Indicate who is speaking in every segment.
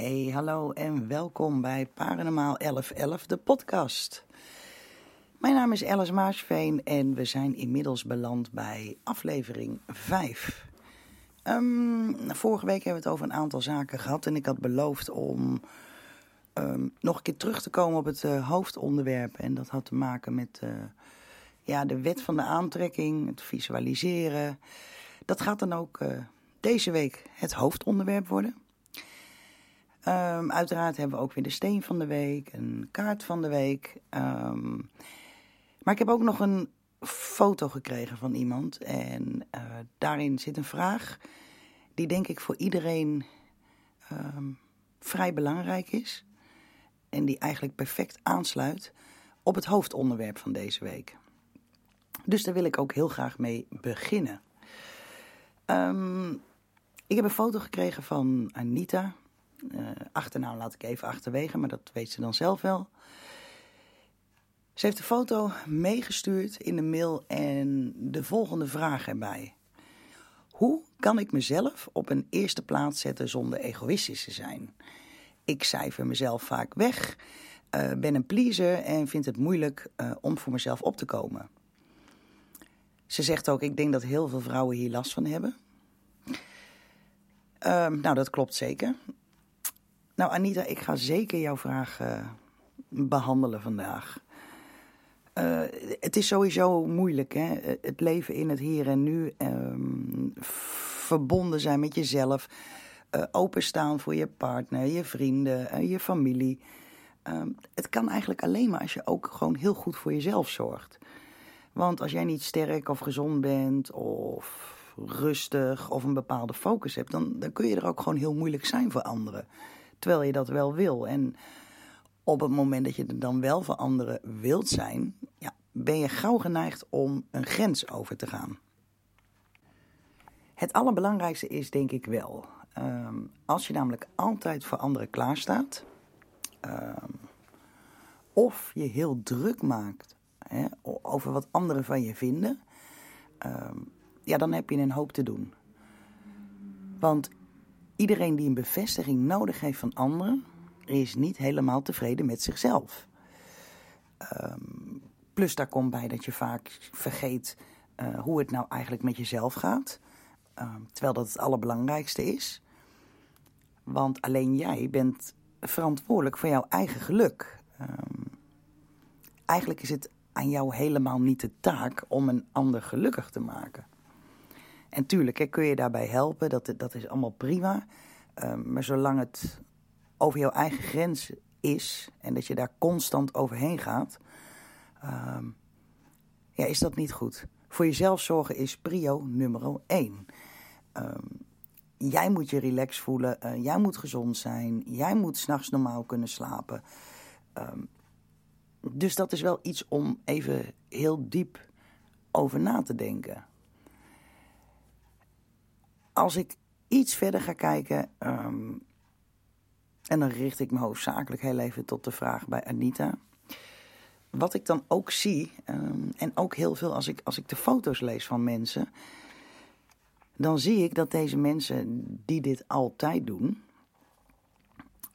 Speaker 1: Hey, hallo en welkom bij Paranormaal 1111, de podcast. Mijn naam is Alice Maarsveen en we zijn inmiddels beland bij aflevering 5. Ehm, vorige week hebben we het over een aantal zaken gehad en ik had beloofd om ehm, nog een keer terug te komen op het uh, hoofdonderwerp. En dat had te maken met uh, ja, de wet van de aantrekking, het visualiseren. Dat gaat dan ook uh, deze week het hoofdonderwerp worden. Um, uiteraard hebben we ook weer de steen van de week, een kaart van de week. Um, maar ik heb ook nog een foto gekregen van iemand. En uh, daarin zit een vraag die denk ik voor iedereen um, vrij belangrijk is. En die eigenlijk perfect aansluit op het hoofdonderwerp van deze week. Dus daar wil ik ook heel graag mee beginnen. ik heb een foto gekregen van Anita. Uh, achternaam laat ik even achterwege, maar dat weet ze dan zelf wel. Ze heeft de foto meegestuurd in de mail en de volgende vraag erbij. Hoe kan ik mezelf op een eerste plaats zetten zonder egoïstisch te zijn? Ik cijfer mezelf vaak weg, uh, ben een pleaser en vind het moeilijk uh, om voor mezelf op te komen. Ze zegt ook, ik denk dat heel veel vrouwen hier last van hebben. Uh, nou, dat klopt zeker. Nou, Anita, ik ga zeker jouw vraag uh, behandelen vandaag. Uh, het is sowieso moeilijk, hè? Het leven in het hier en nu. Um, verbonden zijn met jezelf. Openstaan voor je partner, je vrienden, je familie. Um, het kan eigenlijk alleen maar als je ook gewoon heel goed voor jezelf zorgt. Want als jij niet sterk of gezond bent of rustig of een bepaalde focus hebt, dan, dan kun je er ook gewoon heel moeilijk zijn voor anderen terwijl je dat wel wil. En op het moment dat je er dan wel voor anderen wilt zijn, ja, ben je gauw geneigd om een grens over te gaan. Het allerbelangrijkste is denk ik wel, um, als je namelijk altijd voor anderen klaarstaat, um, of je heel druk maakt hè, over wat anderen van je vinden, um, ja, dan heb je een hoop te doen. Want Iedereen die een bevestiging nodig heeft van anderen, is niet helemaal tevreden met zichzelf. Um, plus daar komt bij dat je vaak vergeet uh, hoe het nou eigenlijk met jezelf gaat. Um, terwijl dat het allerbelangrijkste is. Want alleen jij bent verantwoordelijk voor jouw eigen geluk. Um, eigenlijk is het aan jou helemaal niet de taak om een ander gelukkig te maken. En tuurlijk hè, kun je daarbij helpen, dat, dat is allemaal prima. Um, maar zolang het over jouw eigen grens is en dat je daar constant overheen gaat, um, ja, is dat niet goed. Voor jezelf zorgen is prio nummer één. Um, jij moet je relaxed voelen, uh, jij moet gezond zijn, jij moet s'nachts normaal kunnen slapen. dus dat is wel iets om even heel diep over na te denken als ik iets verder ga kijken, um, en dan richt ik me hoofdzakelijk heel even tot de vraag bij Anita. Wat ik dan ook zie, um, en ook heel veel als ik, als ik de foto's lees van mensen, dan zie ik dat deze mensen die dit altijd doen,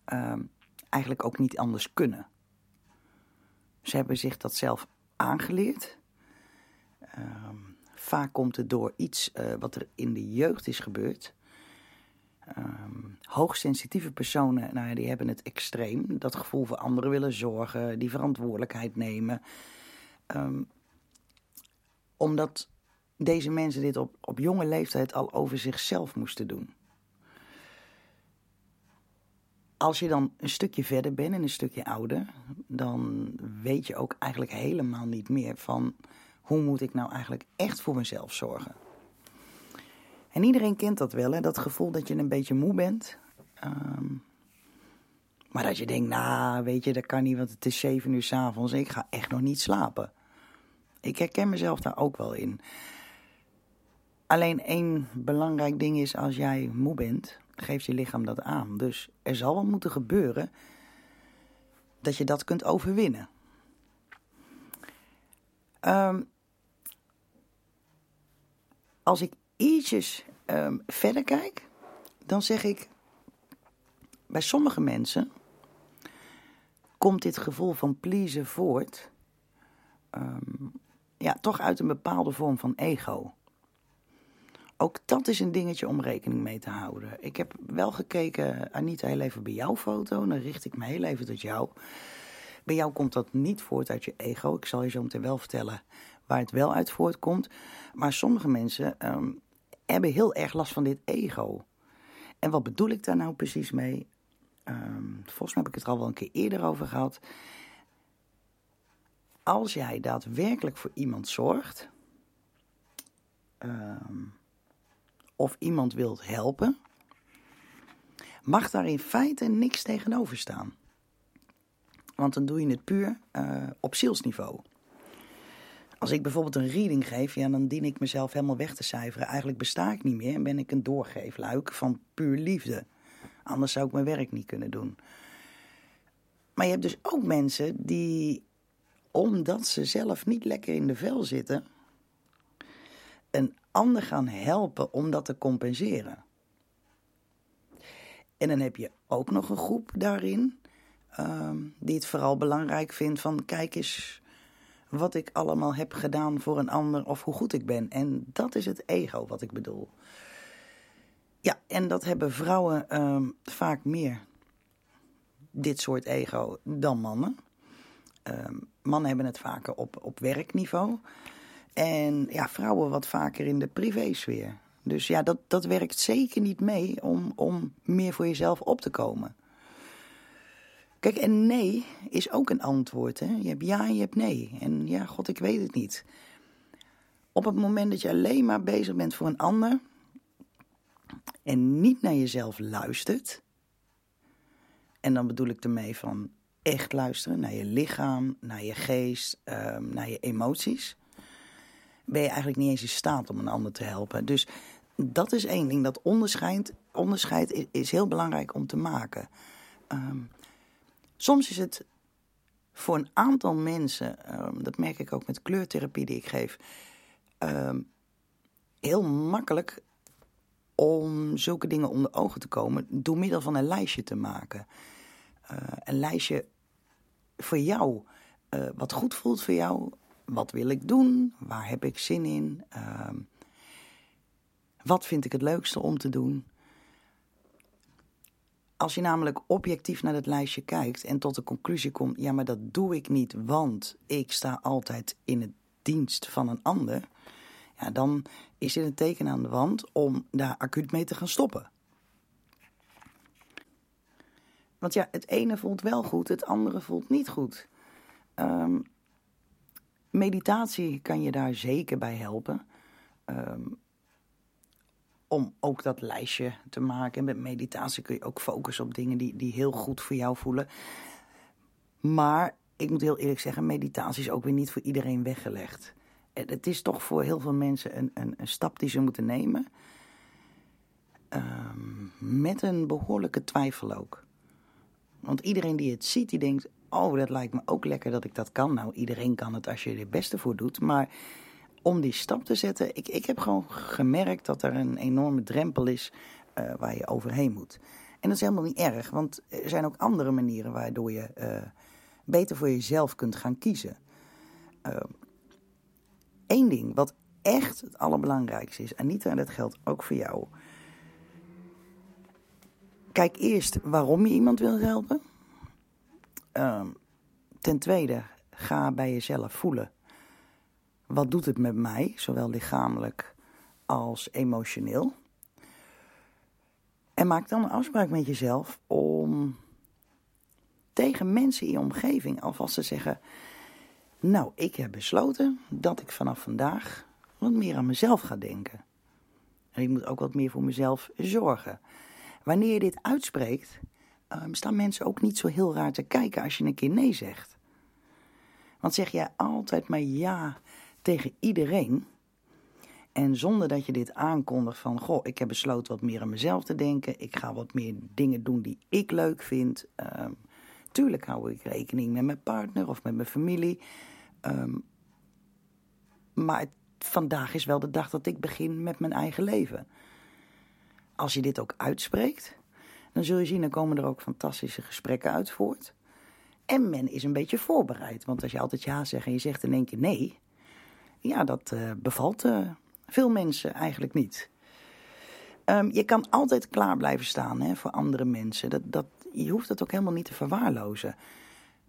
Speaker 1: um, eigenlijk ook niet anders kunnen. Ze hebben zich dat zelf aangeleerd. Um, Vaak komt het door iets uh, wat er in de jeugd is gebeurd. Um, hoogsensitieve personen, nou ja, die hebben het extreem. Dat gevoel voor anderen willen zorgen, die verantwoordelijkheid nemen. Um, omdat deze mensen dit op, op jonge leeftijd al over zichzelf moesten doen. Als je dan een stukje verder bent en een stukje ouder, dan weet je ook eigenlijk helemaal niet meer van hoe moet ik nou eigenlijk echt voor mezelf zorgen? En iedereen kent dat wel, hè? dat gevoel dat je een beetje moe bent. Um, maar dat je denkt, nou, weet je, dat kan niet, want het is zeven uur s'avonds en ik ga echt nog niet slapen. Ik herken mezelf daar ook wel in. Alleen één belangrijk ding is, als jij moe bent, geeft je lichaam dat aan. Dus er zal wel moeten gebeuren dat je dat kunt overwinnen. Um, als ik ietsjes um, verder kijk, dan zeg ik: bij sommige mensen komt dit gevoel van pleasen voort. ehm, ja, toch uit een bepaalde vorm van ego. Ook dat is een dingetje om rekening mee te houden. Ik heb wel gekeken, Anita, heel even bij jouw foto. Dan richt ik me heel even tot jou. Bij jou komt dat niet voort uit je ego. Ik zal je zo meteen wel vertellen waar het wel uit voortkomt. Maar sommige mensen ehm, hebben heel erg last van dit ego. En wat bedoel ik daar nou precies mee? Ehm, volgens mij heb ik het er al wel een keer eerder over gehad. Als jij daadwerkelijk voor iemand zorgt, ehm, of iemand wilt helpen, mag daar in feite niks tegenover staan. Want dan doe je het puur uh, op zielsniveau. Als ik bijvoorbeeld een reading geef, ja, dan dien ik mezelf helemaal weg te cijferen. Eigenlijk besta ik niet meer en ben ik een doorgeefluik van puur liefde. Anders zou ik mijn werk niet kunnen doen. Maar je hebt dus ook mensen die, omdat ze zelf niet lekker in de vel zitten, een ander gaan helpen om dat te compenseren. En dan heb je ook nog een groep daarin um, die het vooral belangrijk vindt van kijk eens wat ik allemaal heb gedaan voor een ander of hoe goed ik ben. En dat is het ego wat ik bedoel. Ja, en dat hebben vrouwen um, vaak meer, dit soort ego, dan mannen. Um, mannen hebben het vaker op, op werkniveau. En ja, vrouwen wat vaker in de privésfeer. Dus ja, dat, dat werkt zeker niet mee om, om meer voor jezelf op te komen. Kijk, en nee is ook een antwoord. Hè? Je hebt ja en je hebt nee. En ja, god, ik weet het niet. Op het moment dat je alleen maar bezig bent voor een ander en niet naar jezelf luistert, en dan bedoel ik ermee van echt luisteren naar je lichaam, naar je geest, um, naar je emoties, ben je eigenlijk niet eens in staat om een ander te helpen. Dus dat is één ding. Dat onderscheid, onderscheid is heel belangrijk om te maken. Um, soms is het voor een aantal mensen, um, dat merk ik ook met kleurtherapie die ik geef, um, heel makkelijk om zulke dingen onder ogen te komen door middel van een lijstje te maken. Uh, een lijstje voor jou, uh, wat goed voelt voor jou, wat wil ik doen, waar heb ik zin in, uh, wat vind ik het leukste om te doen. Als je namelijk objectief naar het lijstje kijkt en tot de conclusie komt: ja, maar dat doe ik niet, want ik sta altijd in het dienst van een ander. Ja, dan is dit een teken aan de wand om daar acuut mee te gaan stoppen. Want ja, het ene voelt wel goed, het andere voelt niet goed. Um, meditatie kan je daar zeker bij helpen. Um, om ook dat lijstje te maken. En met meditatie kun je ook focussen op dingen die, die heel goed voor jou voelen. Maar ik moet heel eerlijk zeggen, meditatie is ook weer niet voor iedereen weggelegd. Het is toch voor heel veel mensen een, een, stap die ze moeten nemen. Um, met een behoorlijke twijfel ook. Want iedereen die het ziet, die denkt: Oh, dat lijkt me ook lekker dat ik dat kan. Nou, iedereen kan het als je er het beste voor doet. Maar om die stap te zetten, ik, ik heb gewoon gemerkt dat er een enorme drempel is uh, waar je overheen moet. En dat is helemaal niet erg, want er zijn ook andere manieren waardoor je uh, beter voor jezelf kunt gaan kiezen. Eén uh, ding wat echt het allerbelangrijkste is, Anita, en dat geldt ook voor jou. Kijk eerst waarom je iemand wil helpen. Uh, ten tweede, ga bij jezelf voelen. Wat doet het met mij, zowel lichamelijk als emotioneel? En maak dan een afspraak met jezelf om tegen mensen in je omgeving alvast te zeggen: Nou, ik heb besloten dat ik vanaf vandaag wat meer aan mezelf ga denken. En ik moet ook wat meer voor mezelf zorgen. Wanneer je dit uitspreekt, um, staan mensen ook niet zo heel raar te kijken als je een keer nee zegt. Want zeg jij altijd maar ja tegen iedereen. En zonder dat je dit aankondigt van, goh, ik heb besloten wat meer aan mezelf te denken. Ik ga wat meer dingen doen die ik leuk vind. Um, tuurlijk hou ik rekening met mijn partner of met mijn familie. Um, maar vandaag is wel de dag dat ik begin met mijn eigen leven. Als je dit ook uitspreekt, dan zul je zien, dan komen er ook fantastische gesprekken uit voort. En men is een beetje voorbereid. Want als je altijd ja zegt en je zegt in één keer nee, ja, dat uh, bevalt uh, veel mensen eigenlijk niet. Um, je kan altijd klaar blijven staan hè, voor andere mensen. Dat, dat, je hoeft dat ook helemaal niet te verwaarlozen.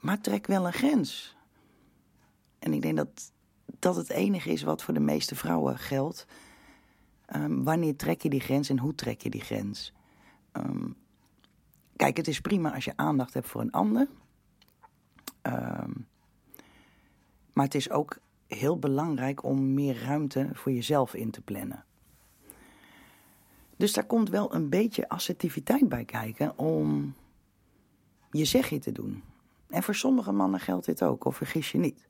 Speaker 1: Maar trek wel een grens. En ik denk dat dat het enige is wat voor de meeste vrouwen geldt. Um, wanneer trek je die grens en hoe trek je die grens? Um, kijk, het is prima als je aandacht hebt voor een ander. Maar het is ook heel belangrijk om meer ruimte voor jezelf in te plannen. Dus daar komt wel een beetje assertiviteit bij kijken om je zegje te doen. En voor sommige mannen geldt dit ook, of vergis je niet.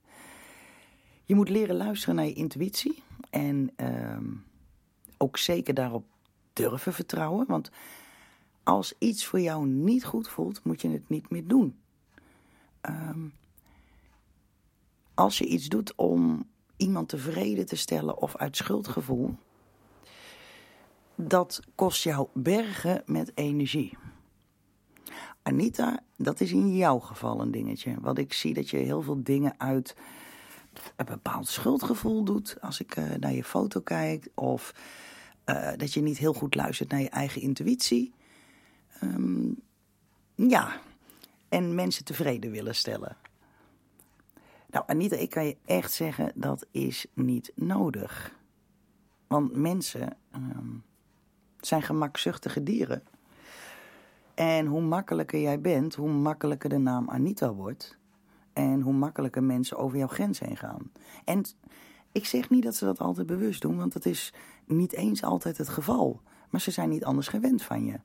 Speaker 1: Je moet leren luisteren naar je intuïtie en uh, ook zeker daarop durven vertrouwen. Want als iets voor jou niet goed voelt, moet je het niet meer doen. Um, als je iets doet om iemand tevreden te stellen of uit schuldgevoel, dat kost jou bergen met energie. Anita, dat is in jouw geval een dingetje. Want ik zie dat je heel veel dingen uit een bepaald schuldgevoel doet. Als ik uh, naar je foto kijk. Of uh, dat je niet heel goed luistert naar je eigen intuïtie. Um, ja, en mensen tevreden willen stellen. Nou, Anita, ik kan je echt zeggen, dat is niet nodig. Want mensen um, zijn gemakzuchtige dieren. En hoe makkelijker jij bent, hoe makkelijker de naam Anita wordt. En hoe makkelijker mensen over jouw grens heen gaan. En ik zeg niet dat ze dat altijd bewust doen, want dat is niet eens altijd het geval. Maar ze zijn niet anders gewend van je.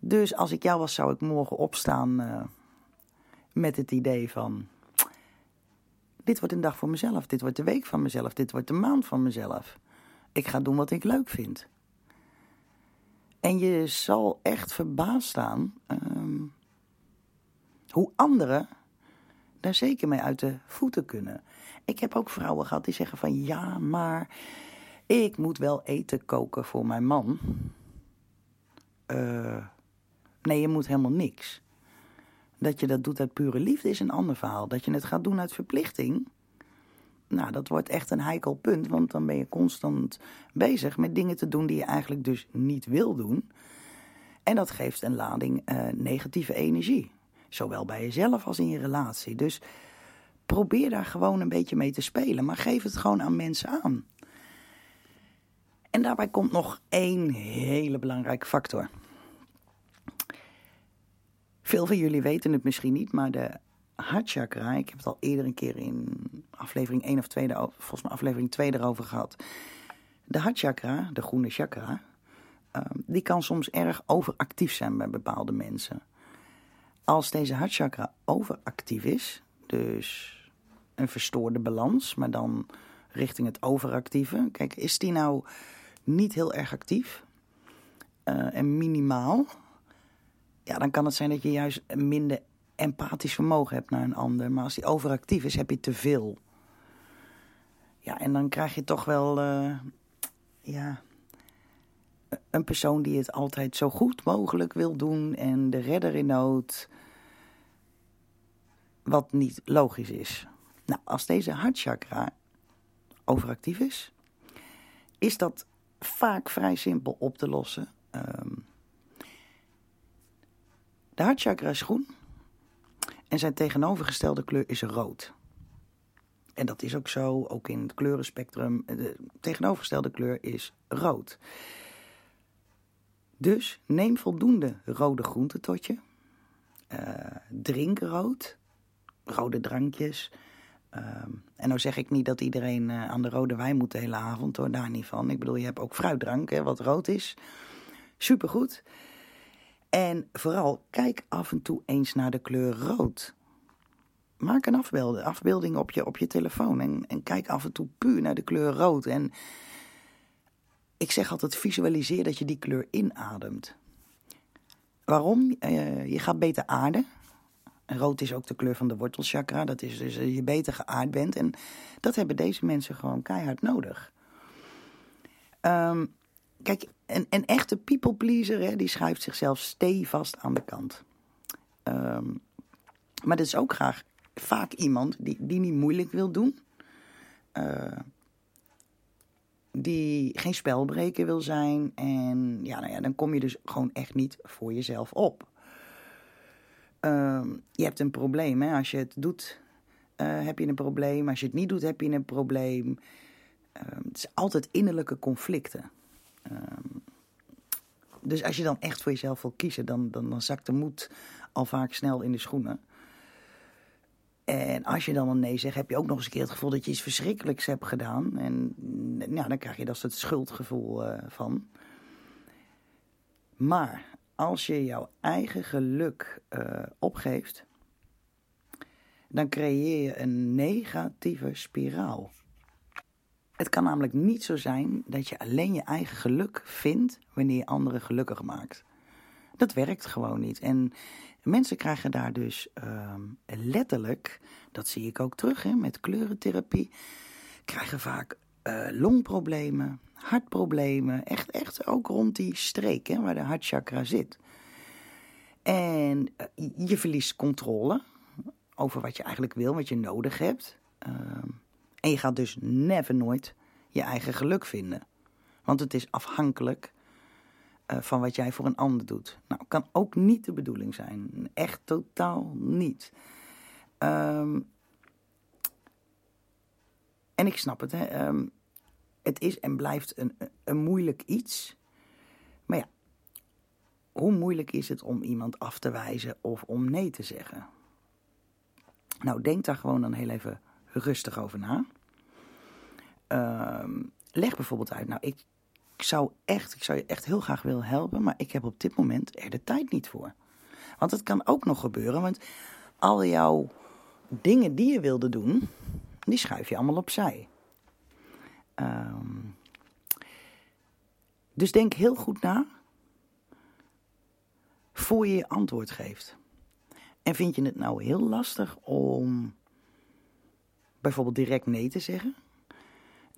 Speaker 1: Dus als ik jou was, zou ik morgen opstaan uh, met het idee van... Dit wordt een dag voor mezelf, dit wordt de week van mezelf, dit wordt de maand van mezelf. Ik ga doen wat ik leuk vind. En je zal echt verbaasd staan um, hoe anderen daar zeker mee uit de voeten kunnen. Ik heb ook vrouwen gehad die zeggen van ja, maar ik moet wel eten koken voor mijn man. Uh, nee, je moet helemaal niks. Dat je dat doet uit pure liefde is een ander verhaal. Dat je het gaat doen uit verplichting, nou, dat wordt echt een heikel punt. Want dan ben je constant bezig met dingen te doen die je eigenlijk dus niet wil doen. En dat geeft een lading uh, negatieve energie. Zowel bij jezelf als in je relatie. Dus probeer daar gewoon een beetje mee te spelen. Maar geef het gewoon aan mensen aan. En daarbij komt nog één hele belangrijke factor. Veel van jullie weten het misschien niet, maar de hartchakra, ik heb het al eerder een keer in aflevering 1 of 2, volgens mij aflevering 2 erover gehad. De hartchakra, de groene chakra, um, die kan soms erg overactief zijn bij bepaalde mensen. Als deze hartchakra overactief is, dus een verstoorde balans, maar dan richting het overactieve. Kijk, is die nou niet heel erg actief uh, en minimaal, ja, dan kan het zijn dat je juist minder empathisch vermogen hebt naar een ander. Maar als die overactief is, heb je te veel. Ja, en dan krijg je toch wel, uh, ja, een persoon die het altijd zo goed mogelijk wil doen en de redder in nood. Wat niet logisch is. Nou, als deze hartchakra overactief is, is dat vaak vrij simpel op te lossen. Um, de hartchakra is groen en zijn tegenovergestelde kleur is rood. En dat is ook zo, ook in het kleurenspectrum. De tegenovergestelde kleur is rood. Dus neem voldoende rode groenten tot je. Uh, drink rood. Rode drankjes. Uh, en nou zeg ik niet dat iedereen uh, aan de rode wijn moet de hele avond hoor, daar niet van. Ik bedoel, je hebt ook fruitdrank, hè, wat rood is. Supergoed. En vooral, kijk af en toe eens naar de kleur rood. Maak een afbeelding, op, je, op je telefoon en, en kijk af en toe puur naar de kleur rood. En ik zeg altijd, visualiseer dat je die kleur inademt. Waarom? Uh, je gaat beter aarden. Rood is ook de kleur van de wortelchakra. Dat is dus je beter geaard bent. En dat hebben deze mensen gewoon keihard nodig. Um, kijk, een, een echte people pleaser, hè, die schuift zichzelf stevast aan de kant. Ehm, maar dat is ook graag vaak iemand die, die niet moeilijk wil doen. Uh, die geen spelbreker wil zijn. En ja, nou ja, dan kom je dus gewoon echt niet voor jezelf op. Uh, je hebt een probleem. Hè? Als je het doet, uh, heb je een probleem. Als je het niet doet, heb je een probleem. Uh, het is altijd innerlijke conflicten. Ehm, dus als je dan echt voor jezelf wil kiezen, dan, dan, dan zakt de moed al vaak snel in de schoenen. En als je dan een nee zegt, heb je ook nog eens een keer het gevoel dat je iets verschrikkelijks hebt gedaan. En ja, dan krijg je dat soort schuldgevoel uh, van. Maar als je jouw eigen geluk uh, opgeeft, dan creëer je een negatieve spiraal. Het kan namelijk niet zo zijn dat je alleen je eigen geluk vindt wanneer je anderen gelukkig maakt. Dat werkt gewoon niet. En mensen krijgen daar dus uh, letterlijk, dat zie ik ook terug hè, met kleurentherapie, krijgen vaak uh, longproblemen, hartproblemen. Echt, echt ook rond die streek hè, waar de hartchakra zit. En uh, je verliest controle over wat je eigenlijk wil, wat je nodig hebt. Ehm, en je gaat dus never nooit je eigen geluk vinden. Want het is afhankelijk uh, van wat jij voor een ander doet. Nou, kan ook niet de bedoeling zijn. Echt totaal niet. Um, en ik snap het, hè. Um, het is en blijft een, een moeilijk iets. Maar ja, hoe moeilijk is het om iemand af te wijzen of om nee te zeggen? Nou, denk daar gewoon dan heel even rustig over na. Um, leg bijvoorbeeld uit, nou, ik, zou echt, ik zou je echt heel graag willen helpen, maar ik heb op dit moment er de tijd niet voor. Want het kan ook nog gebeuren, want al jouw dingen die je wilde doen, die schuif je allemaal opzij. Um, dus denk heel goed na voor je je antwoord geeft. En vind je het nou heel lastig om bijvoorbeeld direct nee te zeggen?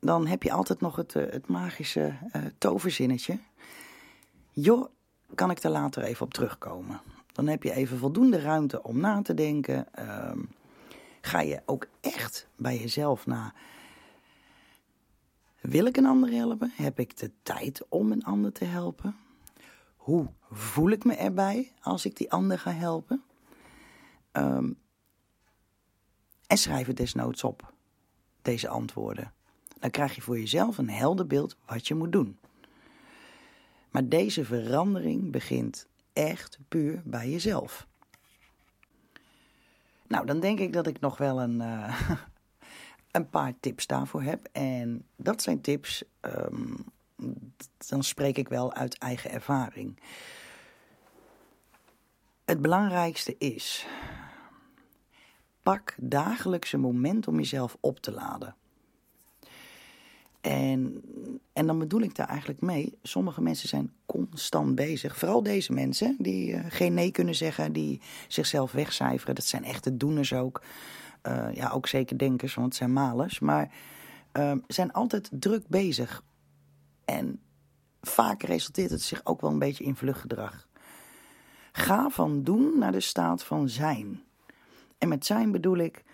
Speaker 1: Dan heb je altijd nog het, uh, het magische uh, toverzinnetje. Joh, kan ik er later even op terugkomen? Dan heb je even voldoende ruimte om na te denken. Uh, ga je ook echt bij jezelf na. Wil ik een ander helpen? Heb ik de tijd om een ander te helpen? Hoe voel ik me erbij als ik die ander ga helpen? Um, en schrijf het desnoods op, deze antwoorden. Dan krijg je voor jezelf een helder beeld wat je moet doen. Maar deze verandering begint echt puur bij jezelf. Nou, dan denk ik dat ik nog wel een, uh, een paar tips daarvoor heb. En dat zijn tips, um, dan spreek ik wel uit eigen ervaring. Het belangrijkste is, pak dagelijks een moment om jezelf op te laden. En, en dan bedoel ik daar eigenlijk mee, sommige mensen zijn constant bezig. Vooral deze mensen die uh, geen nee kunnen zeggen, die zichzelf wegcijferen. Dat zijn echte doeners ook. Uh, ja, ook zeker denkers, want het zijn malers. Maar uh, zijn altijd druk bezig. En vaak resulteert het zich ook wel een beetje in vluchtgedrag. Ga van doen naar de staat van zijn. En met zijn bedoel ik,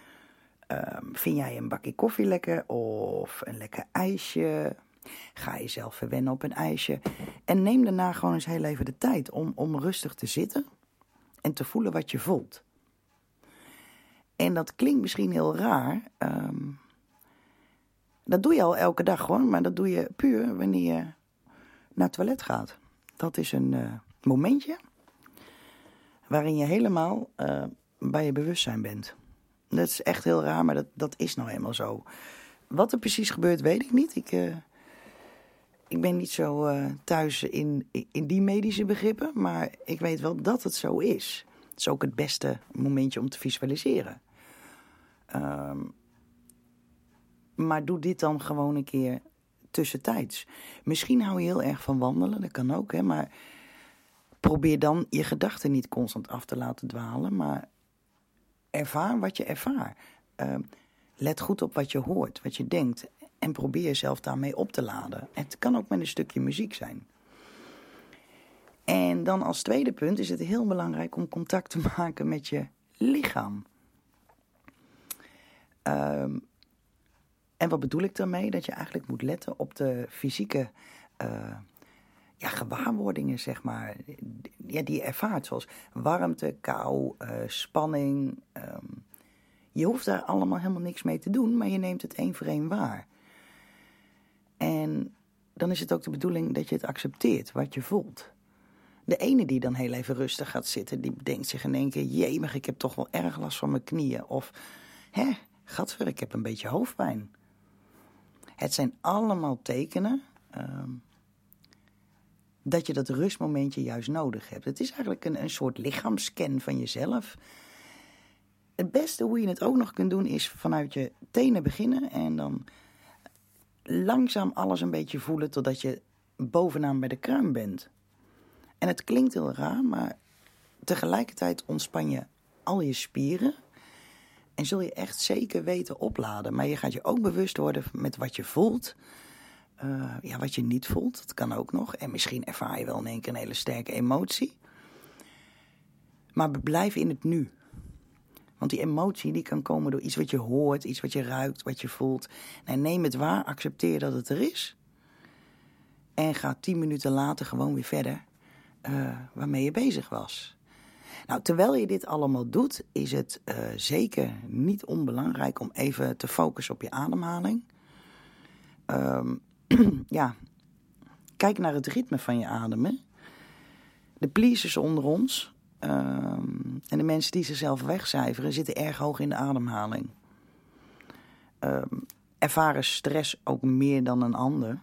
Speaker 1: um, vind jij een bakje koffie lekker of een lekker ijsje? Ga jezelf verwennen op een ijsje. En neem daarna gewoon eens heel even de tijd om, om rustig te zitten en te voelen wat je voelt. En dat klinkt misschien heel raar. Um, dat doe je al elke dag gewoon, maar dat doe je puur wanneer je naar het toilet gaat. Dat is een uh, momentje waarin je helemaal uh, bij je bewustzijn bent. Dat is echt heel raar, maar dat, dat is nou eenmaal zo. Wat er precies gebeurt, weet ik niet. Ik, uh, ik ben niet zo uh, thuis in, in die medische begrippen, maar ik weet wel dat het zo is. Het is ook het beste momentje om te visualiseren. Um, maar doe dit dan gewoon een keer tussentijds. Misschien hou je heel erg van wandelen, dat kan ook, hè, maar probeer dan je gedachten niet constant af te laten dwalen, maar ervaar wat je ervaart. Uh, let goed op wat je hoort, wat je denkt. En probeer jezelf daarmee op te laden. Het kan ook met een stukje muziek zijn. En dan als tweede punt is het heel belangrijk om contact te maken met je lichaam. Ehm, en wat bedoel ik daarmee? Dat je eigenlijk moet letten op de fysieke uh, ja, gewaarwordingen, zeg maar. Ja, die je ervaart, zoals warmte, kou, uh, spanning. Um, je hoeft daar allemaal helemaal niks mee te doen, maar je neemt het één voor één waar. En dan is het ook de bedoeling dat je het accepteert, wat je voelt. De ene die dan heel even rustig gaat zitten, die bedenkt zich in één keer... jemig, ik heb toch wel erg last van mijn knieën. Of, hè, gadver, ik heb een beetje hoofdpijn. Het zijn allemaal tekenen um, dat je dat rustmomentje juist nodig hebt. Het is eigenlijk een, een soort lichaamscan van jezelf. Het beste hoe je het ook nog kunt doen is vanuit je tenen beginnen... en dan langzaam alles een beetje voelen totdat je bovenaan bij de kruim bent... En het klinkt heel raar, maar tegelijkertijd ontspan je al je spieren. En zul je echt zeker weten opladen. Maar je gaat je ook bewust worden met wat je voelt. Uh, ja, wat je niet voelt, dat kan ook nog. En misschien ervaar je wel in één keer een hele sterke emotie. Maar blijf in het nu. Want die emotie die kan komen door iets wat je hoort, iets wat je ruikt, wat je voelt. Neem het waar, accepteer dat het er is. En ga tien minuten later gewoon weer verder uh, waarmee je bezig was. Nou, terwijl je dit allemaal doet, is het uh, zeker niet onbelangrijk om even te focussen op je ademhaling. Um, ja, kijk naar het ritme van je ademen. De pleasers onder ons um, en de mensen die zichzelf wegcijferen zitten erg hoog in de ademhaling. Um, ervaren stress ook meer dan een ander.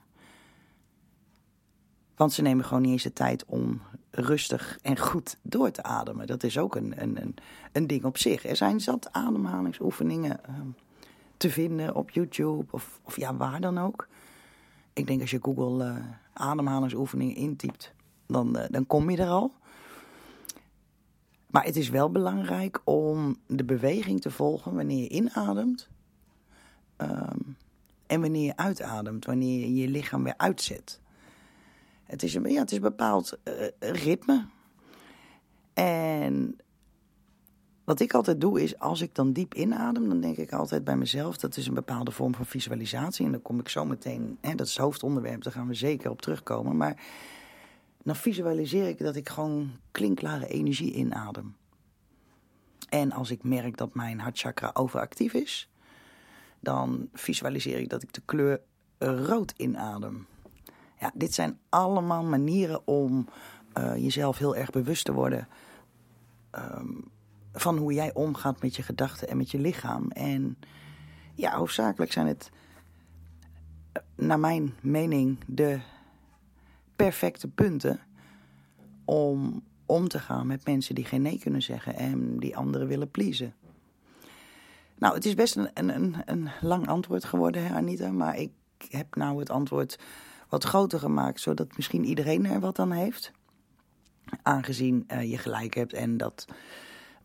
Speaker 1: Want ze nemen gewoon niet eens de tijd om rustig en goed door te ademen. Dat is ook een, een, een, een ding op zich. Er zijn zat ademhalingsoefeningen uh, te vinden op YouTube of, of ja, waar dan ook. Ik denk als je Google uh, ademhalingsoefeningen intypt, dan, uh, dan kom je er al. Maar het is wel belangrijk om de beweging te volgen wanneer je inademt. Um, en wanneer je uitademt, wanneer je je lichaam weer uitzet. Het is een, ja, het is bepaald uh, ritme. En wat ik altijd doe is, als ik dan diep inadem, dan denk ik altijd bij mezelf, dat is een bepaalde vorm van visualisatie. En dan kom ik zo meteen, hè, dat is het hoofdonderwerp, daar gaan we zeker op terugkomen. Maar dan visualiseer ik dat ik gewoon klinklare energie inadem. En als ik merk dat mijn hartchakra overactief is, dan visualiseer ik dat ik de kleur rood inadem. Ja, dit zijn allemaal manieren om uh, jezelf heel erg bewust te worden um, van hoe jij omgaat met je gedachten en met je lichaam. En ja, hoofdzakelijk zijn het, eh, naar mijn mening, de perfecte punten om om te gaan met mensen die geen nee kunnen zeggen en die anderen willen pleasen. Nou, het is best een, een, een lang antwoord geworden, hè, Anita, maar ik heb nou het antwoord wat groter gemaakt, zodat misschien iedereen er wat aan heeft. Aangezien uh, je gelijk hebt en dat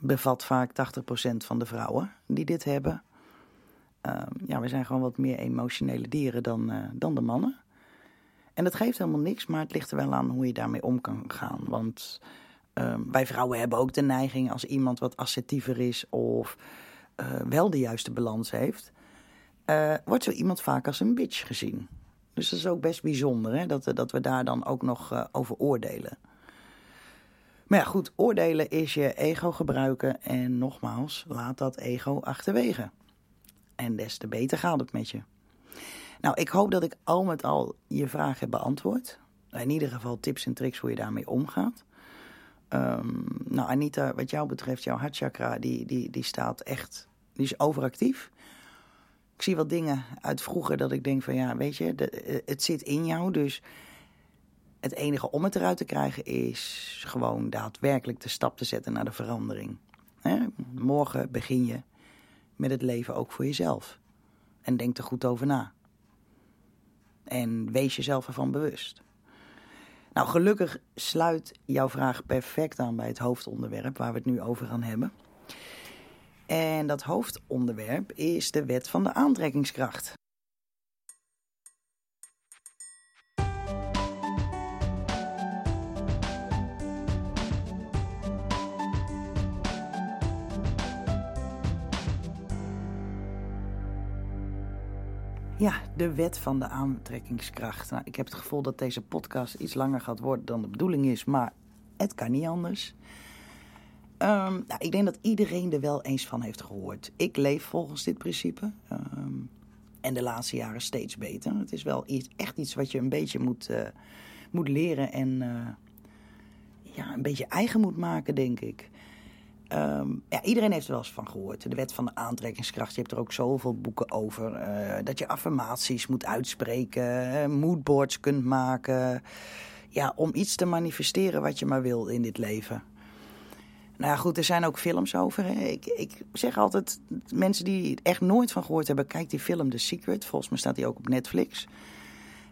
Speaker 1: bevat vaak 80% van de vrouwen die dit hebben. Uh, ja, we zijn gewoon wat meer emotionele dieren dan, uh, dan de mannen. En dat geeft helemaal niks, maar het ligt er wel aan hoe je daarmee om kan gaan. Want ehm, wij vrouwen hebben ook de neiging als iemand wat assertiever is of wel de juiste balans heeft, wordt zo iemand vaak als een bitch gezien. Dus dat is ook best bijzonder hè? Dat, dat we daar dan ook nog over oordelen. Maar ja, goed, oordelen is je ego gebruiken. En nogmaals, laat dat ego achterwege. En des te beter gaat het met je. Nou, ik hoop dat ik al met al je vraag heb beantwoord. In ieder geval tips en tricks hoe je daarmee omgaat. Um, nou, Anita, wat jou betreft, jouw hartchakra, die, die, die staat echt, die is overactief. Ik zie wat dingen uit vroeger dat ik denk van ja, weet je, eh, het zit in jou. Dus het enige om het eruit te krijgen is gewoon daadwerkelijk de stap te zetten naar de verandering. Morgen begin je met het leven ook voor jezelf. En denk er goed over na. En wees jezelf ervan bewust. Nou, gelukkig sluit jouw vraag perfect aan bij het hoofdonderwerp waar we het nu over gaan hebben. En dat hoofdonderwerp is de wet van de aantrekkingskracht. Ja, de wet van de aantrekkingskracht. Nou, ik heb het gevoel dat deze podcast iets langer gaat worden dan de bedoeling is, maar het kan niet anders. Ehm, nou, ik denk dat iedereen er wel eens van heeft gehoord. Ik leef volgens dit principe. Ehm, en de laatste jaren steeds beter. Het is wel iets, echt iets wat je een beetje moet, uh, moet leren en uh, ja, een beetje eigen moet maken, denk ik. Um, ja, iedereen heeft er wel eens van gehoord. De wet van de aantrekkingskracht. Je hebt er ook zoveel boeken over. Uh, dat je affirmaties moet uitspreken, moodboards kunt maken. Ja, om iets te manifesteren wat je maar wil in dit leven. Nou ja, goed, er zijn ook films over. Ik, ik zeg altijd, mensen die echt nooit van gehoord hebben, kijk die film The Secret. Volgens mij staat die ook op Netflix.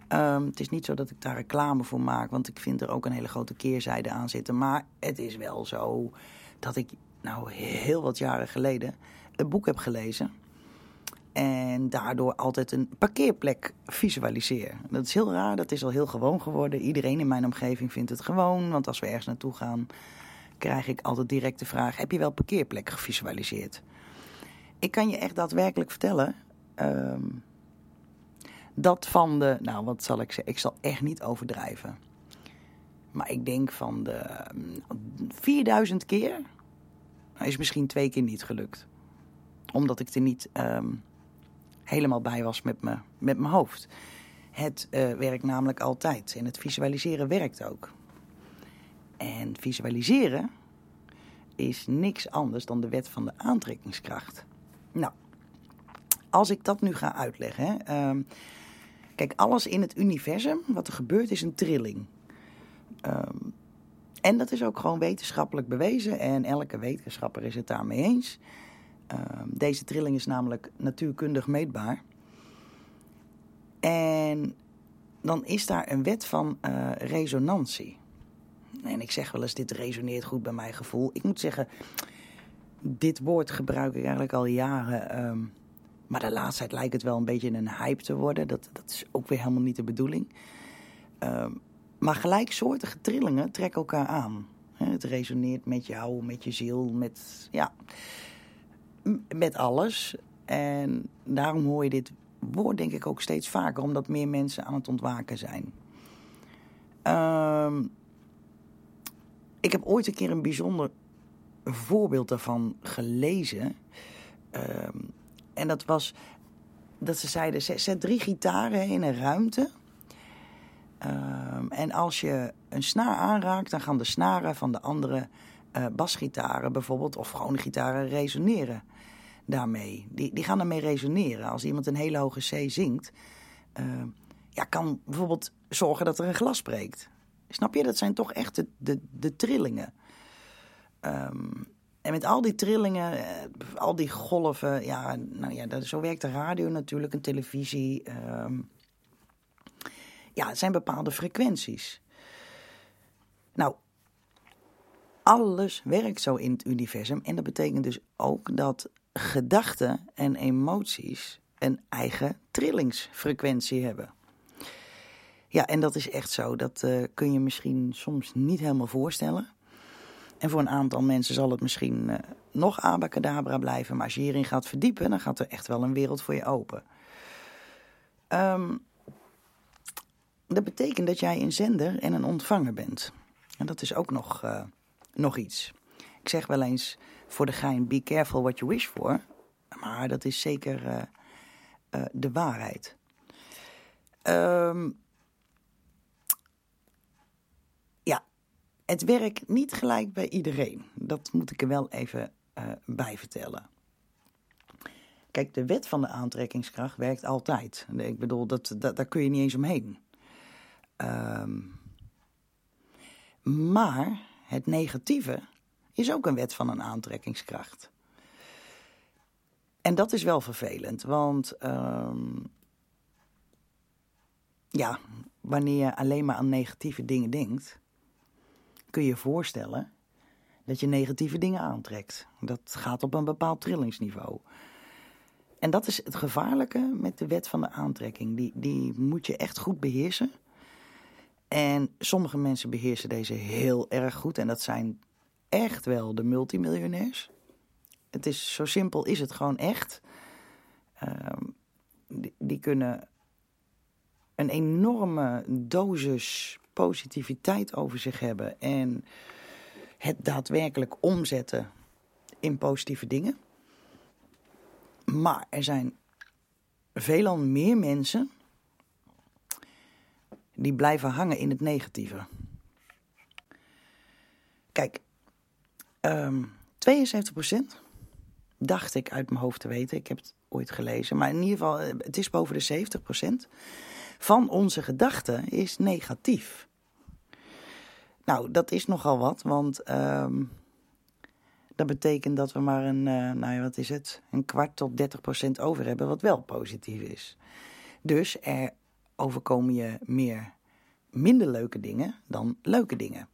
Speaker 1: Um, het is niet zo dat ik daar reclame voor maak, want ik vind er ook een hele grote keerzijde aan zitten. Maar het is wel zo dat ik nou heel wat jaren geleden een boek heb gelezen. En daardoor altijd een parkeerplek visualiseer. Dat is heel raar, dat is al heel gewoon geworden. Iedereen in mijn omgeving vindt het gewoon. Want als we ergens naartoe gaan, krijg ik altijd direct de vraag: heb je wel parkeerplek gevisualiseerd? Ik kan je echt daadwerkelijk vertellen. Um, dat van de, nou wat zal ik zeggen, ik zal echt niet overdrijven. Maar ik denk van de 4000 mm, keer is misschien twee keer niet gelukt. Omdat ik er niet um, helemaal bij was met, me, met mijn hoofd. Het uh, werkt namelijk altijd. En het visualiseren werkt ook. En visualiseren is niks anders dan de wet van de aantrekkingskracht. Nou, als ik dat nu ga uitleggen. Hè, um, kijk, alles in het universum, wat er gebeurt, is een trilling. Um, en dat is ook gewoon wetenschappelijk bewezen en elke wetenschapper is het daarmee eens. Uh, deze trilling is namelijk natuurkundig meetbaar. En dan is daar een wet van uh, resonantie. En ik zeg wel eens, dit resoneert goed bij mijn gevoel. Ik moet zeggen, dit woord gebruik ik eigenlijk al jaren. Um, maar de laatste tijd lijkt het wel een beetje een hype te worden. Dat, dat is ook weer helemaal niet de bedoeling. Um, maar gelijksoortige trillingen trekken elkaar aan. Het resoneert met jou, met je ziel, met, ja, met alles. En daarom hoor je dit woord denk ik ook steeds vaker, omdat meer mensen aan het ontwaken zijn. Um, ik heb ooit een keer een bijzonder voorbeeld daarvan gelezen. Um, en dat was dat ze zeiden: zet drie gitaren in een ruimte. Um, en als je een snaar aanraakt, dan gaan de snaren van de andere uh, basgitaren bijvoorbeeld, of gewone gitaren, resoneren daarmee. Die, die gaan ermee resoneren. Als iemand een hele hoge C zingt, uh, ja, kan bijvoorbeeld zorgen dat er een glas breekt. Snap je? Dat zijn toch echt de, de, de trillingen. Um, en met al die trillingen, uh, al die golven, ja, nou ja, dat, zo werkt de radio natuurlijk, een televisie. Ja, het zijn bepaalde frequenties. Nou, alles werkt zo in het universum. En dat betekent dus ook dat gedachten en emoties een eigen trillingsfrequentie hebben. Ja, en dat is echt zo. Dat uh, kun je misschien soms niet helemaal voorstellen. En voor een aantal mensen zal het misschien uh, nog abacadabra blijven. Maar als je hierin gaat verdiepen, dan gaat er echt wel een wereld voor je open. Um, dat betekent dat jij een zender en een ontvanger bent. En dat is ook nog, uh, nog iets. Ik zeg wel eens voor de gein: be careful what you wish for. Maar dat is zeker uh, uh, de waarheid. Um, ja, het werkt niet gelijk bij iedereen. Dat moet ik er wel even bij vertellen. Kijk, de wet van de aantrekkingskracht werkt altijd. Ik bedoel, dat, dat, daar kun je niet eens omheen. Um, maar het negatieve is ook een wet van een aantrekkingskracht. En dat is wel vervelend, want um, ja, wanneer je alleen maar aan negatieve dingen denkt, kun je je voorstellen dat je negatieve dingen aantrekt. Dat gaat op een bepaald trillingsniveau. En dat is het gevaarlijke met de wet van de aantrekking. Die, die moet je echt goed beheersen. En sommige mensen beheersen deze heel erg goed. En dat zijn echt wel de multimiljonairs. Het is zo simpel, is het gewoon echt. Um, die, die kunnen een enorme dosis positiviteit over zich hebben en het daadwerkelijk omzetten in positieve dingen. Maar er zijn veelal meer mensen die blijven hangen in het negatieve. Kijk, um, ehm, 72% dacht ik uit mijn hoofd te weten. Ik heb het ooit gelezen. Maar in ieder geval, eh, het is boven de 70% van onze gedachten is negatief. Nou, dat is nogal wat, want um, dat betekent dat we maar een, uh, nou ja, wat is het, een kwart tot 30% over hebben, wat wel positief is. Dus er overkomen je meer minder leuke dingen dan leuke dingen.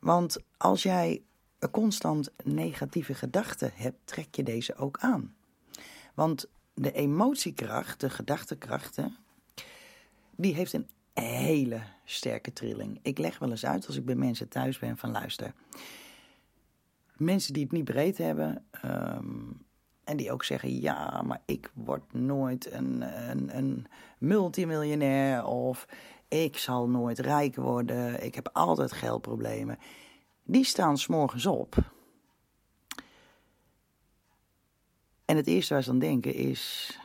Speaker 1: Want als jij constant negatieve gedachten hebt, trek je deze ook aan. Want de emotiekracht, de gedachtekrachten, die heeft een hele sterke trilling. Ik leg wel eens uit als ik bij mensen thuis ben van luister. Mensen die het niet breed hebben ehm, en die ook zeggen ja, maar ik word nooit een, een, een multimiljonair of ik zal nooit rijk worden, ik heb altijd geldproblemen. Die staan s'morgens op. En het eerste waar ze dan denken is: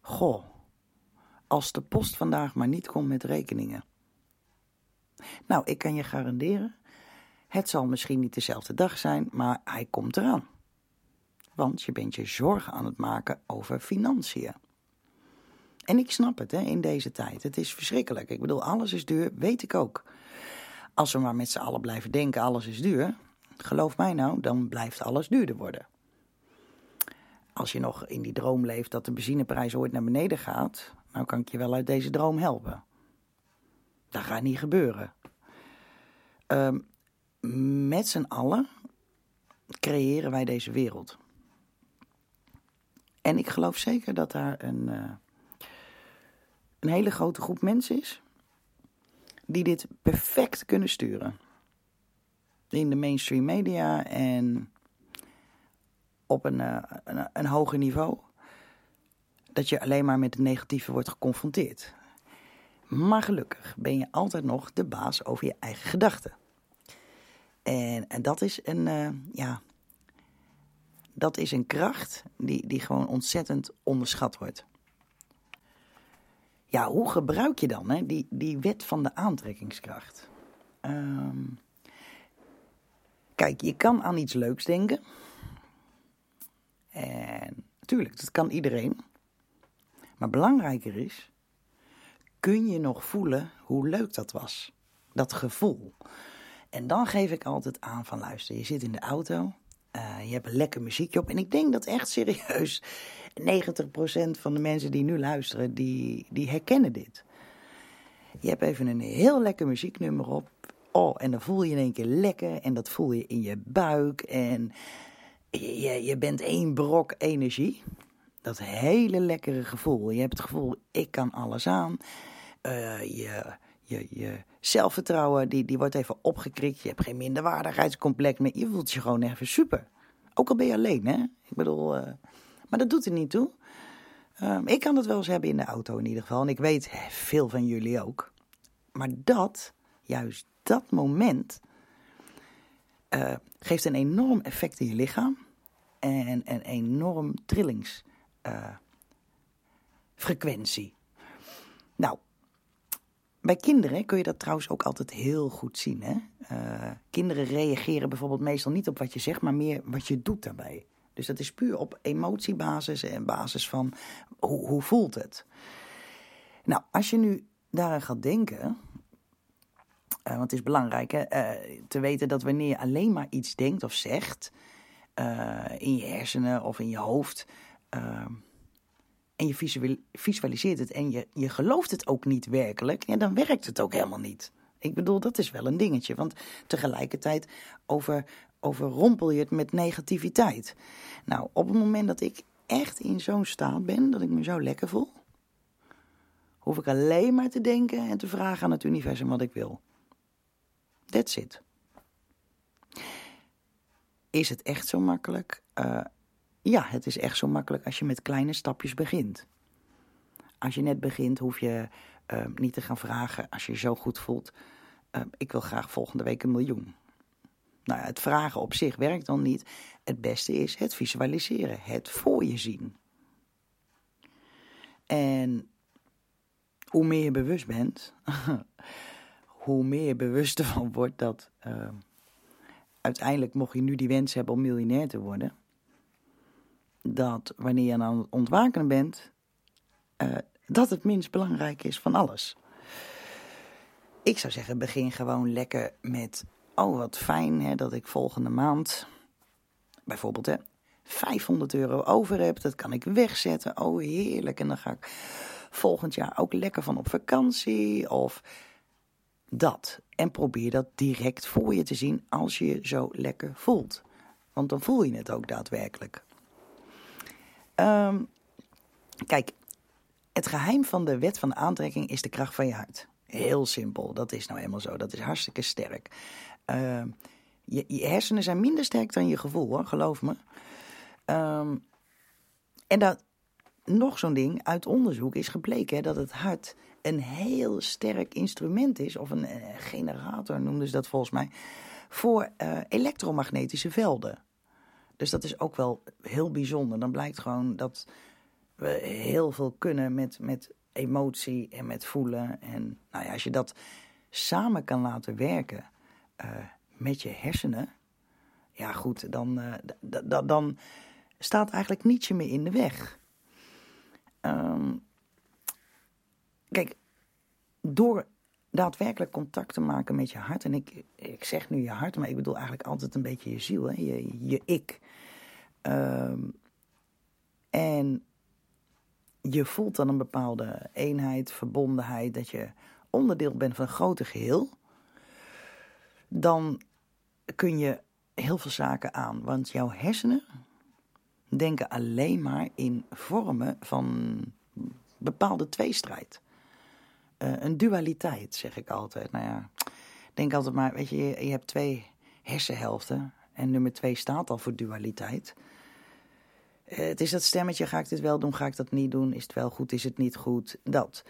Speaker 1: Goh, als de post vandaag maar niet komt met rekeningen. Nou, ik kan je garanderen, het zal misschien niet dezelfde dag zijn, maar hij komt eraan. Want je bent je zorgen aan het maken over financiën. En ik snap het hè, in deze tijd. Het is verschrikkelijk. Ik bedoel, alles is duur, weet ik ook. Als we maar met z'n allen blijven denken, alles is duur. Geloof mij nou, dan blijft alles duurder worden. Als je nog in die droom leeft dat de benzineprijs ooit naar beneden gaat, nou kan ik je wel uit deze droom helpen. Dat gaat niet gebeuren. Um, met z'n allen creëren wij deze wereld. En ik geloof zeker dat daar een, uh, een hele grote groep mensen is die dit perfect kunnen sturen. In de mainstream media en op een, uh, een, een hoger niveau dat je alleen maar met het negatieve wordt geconfronteerd. Maar gelukkig ben je altijd nog de baas over je eigen gedachten. En, en dat is een, uh, ja, dat is een kracht die, die gewoon ontzettend onderschat wordt. Ja, hoe gebruik je dan hè, die, die wet van de aantrekkingskracht? Um, kijk, je kan aan iets leuks denken. En natuurlijk, dat kan iedereen. Maar belangrijker is, kun je nog voelen hoe leuk dat was? Dat gevoel. En dan geef ik altijd aan van luister, je zit in de auto, uh, je hebt een lekker muziekje op. En ik denk dat echt serieus 90% van de mensen die nu luisteren, die, die herkennen dit. Je hebt even een heel lekker muzieknummer op. Oh, en dan voel je in één keer lekker en dat voel je in je buik. En je, je bent één brok energie dat hele lekkere gevoel. Je hebt het gevoel, ik kan alles aan. Uh, je, je, zelfvertrouwen, die, die wordt even opgekrikt. Je hebt geen minderwaardigheidscomplex meer. Je voelt je gewoon even super. Ook al ben je alleen, hè. Ik bedoel, uh, maar dat doet er niet toe. Uh, ik kan het wel eens hebben in de auto in ieder geval. En ik weet veel van jullie ook. Maar dat, juist dat moment, uh, geeft een enorm effect in je lichaam. En een enorm trillings uh, frequentie. Nou, bij kinderen kun je dat trouwens ook altijd heel goed zien. Hè? Uh, kinderen reageren bijvoorbeeld meestal niet op wat je zegt, maar meer wat je doet daarbij. Dus dat is puur op emotiebasis en basis van hoe, hoe voelt het. Nou, als je nu daaraan gaat denken, uh, want het is belangrijk hè, uh, te weten dat wanneer je alleen maar iets denkt of zegt in je hersenen of in je hoofd, en je visualiseert het en je, je gelooft het ook niet werkelijk, ja, dan werkt het ook helemaal niet. Ik bedoel, dat is wel een dingetje. Want tegelijkertijd over, overrompel je het met negativiteit. Nou, op het moment dat ik echt in zo'n staat ben, dat ik me zo lekker voel, hoef ik alleen maar te denken en te vragen aan het universum wat ik wil. That's it. Is het echt zo makkelijk? Uh, ja, het is echt zo makkelijk als je met kleine stapjes begint. Als je net begint, hoef je ehm, niet te gaan vragen als je je zo goed voelt. Ehm, ik wil graag volgende week een miljoen. Nou, het vragen op zich werkt dan niet. Het beste is het visualiseren, het voor je zien. En hoe meer je bewust bent, hoe meer je bewust ervan wordt dat uh, uiteindelijk, mocht je nu die wens hebben om miljonair te worden, dat wanneer je aan het ontwaken bent, uh, dat het minst belangrijk is van alles. Ik zou zeggen, begin gewoon lekker met, oh wat fijn hè, dat ik volgende maand, bijvoorbeeld hè, 500 euro over heb, dat kan ik wegzetten. Oh heerlijk, en dan ga ik volgend jaar ook lekker van op vakantie of dat. En probeer dat direct voor je te zien als je je zo lekker voelt. Want dan voel je het ook daadwerkelijk. Um, kijk, het geheim van de wet van aantrekking is de kracht van je hart. Heel simpel, dat is nou helemaal zo. Dat is hartstikke sterk. Uh, je, je, hersenen zijn minder sterk dan je gevoel, hoor, geloof me. Um, en dat, nog zo'n ding, uit onderzoek is gebleken hè, dat het hart een heel sterk instrument is, of een, eh, generator noemden ze dat volgens mij, voor uh, elektromagnetische velden. Dus dat is ook wel heel bijzonder. Dan blijkt gewoon dat we heel veel kunnen met, met emotie en met voelen. En nou ja, als je dat samen kan laten werken uh, met je hersenen, ja goed, dan, uh, dan staat eigenlijk niets meer in de weg. Um, kijk, door daadwerkelijk contact te maken met je hart. En ik, ik zeg nu je hart, maar ik bedoel eigenlijk altijd een beetje je ziel? Je, je ik. Um, en je voelt dan een bepaalde eenheid, verbondenheid, dat je onderdeel bent van een groter geheel. Dan kun je heel veel zaken aan, want jouw hersenen denken alleen maar in vormen van bepaalde tweestrijd. Uh, een dualiteit, zeg ik altijd. Nou ja, denk altijd maar, weet je, je, hebt twee hersenhelften. En nummer twee staat al voor dualiteit. Uh, het is dat stemmetje, ga ik dit wel doen, ga ik dat niet doen? Is het wel goed, is het niet goed? Dat.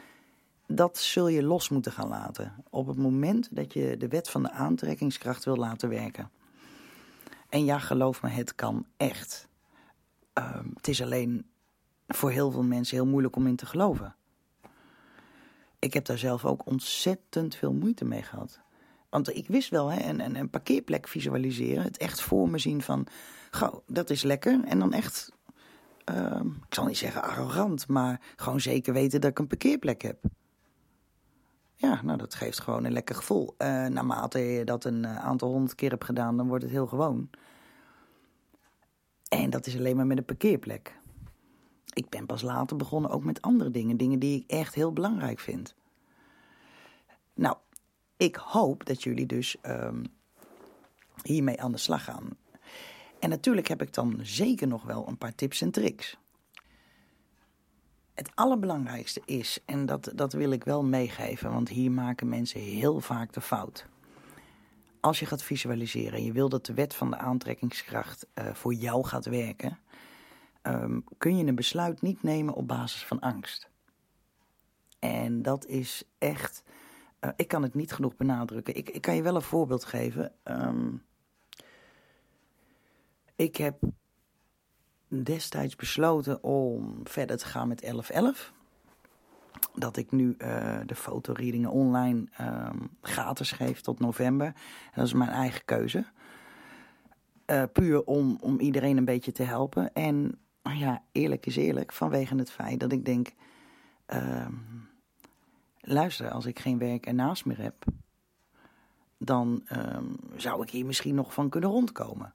Speaker 1: Dat zul je los moeten gaan laten. Op het moment dat je de wet van de aantrekkingskracht wil laten werken. En ja, geloof me, het kan echt. Uh, het is alleen voor heel veel mensen heel moeilijk om in te geloven. Ik heb daar zelf ook ontzettend veel moeite mee gehad. Want ik wist wel, hè, een, een, parkeerplek visualiseren, het echt voor me zien van, gauw, dat is lekker. En dan echt, uh, ik zal niet zeggen arrogant, maar gewoon zeker weten dat ik een parkeerplek heb. Ja, nou dat geeft gewoon een lekker gevoel. Uh, naarmate je dat een eh, aantal honderd keer hebt gedaan, dan wordt het heel gewoon. En dat is alleen maar met een parkeerplek. Ik ben pas later begonnen ook met andere dingen. Dingen die ik echt heel belangrijk vind. Nou, ik hoop dat jullie dus um, hiermee aan de slag gaan. En natuurlijk heb ik dan zeker nog wel een paar tips en tricks. Het allerbelangrijkste is, en dat, dat wil ik wel meegeven, want hier maken mensen heel vaak de fout. Als je gaat visualiseren en je wil dat de wet van de aantrekkingskracht uh, voor jou gaat werken, um, kun je een besluit niet nemen op basis van angst. En dat is echt. Uh, ik kan het niet genoeg benadrukken. Ik, ik, kan je wel een voorbeeld geven. Um, ik heb destijds besloten om verder te gaan met 1111. Dat ik nu uh, de fotoreadingen online um, gratis geef tot november. Dat is mijn eigen keuze. Uh, puur om, om iedereen een beetje te helpen. En maar ja, eerlijk is eerlijk, vanwege het feit dat ik denk: uh, luister, als ik geen werk ernaast meer heb, dan uh, zou ik hier misschien nog van kunnen rondkomen.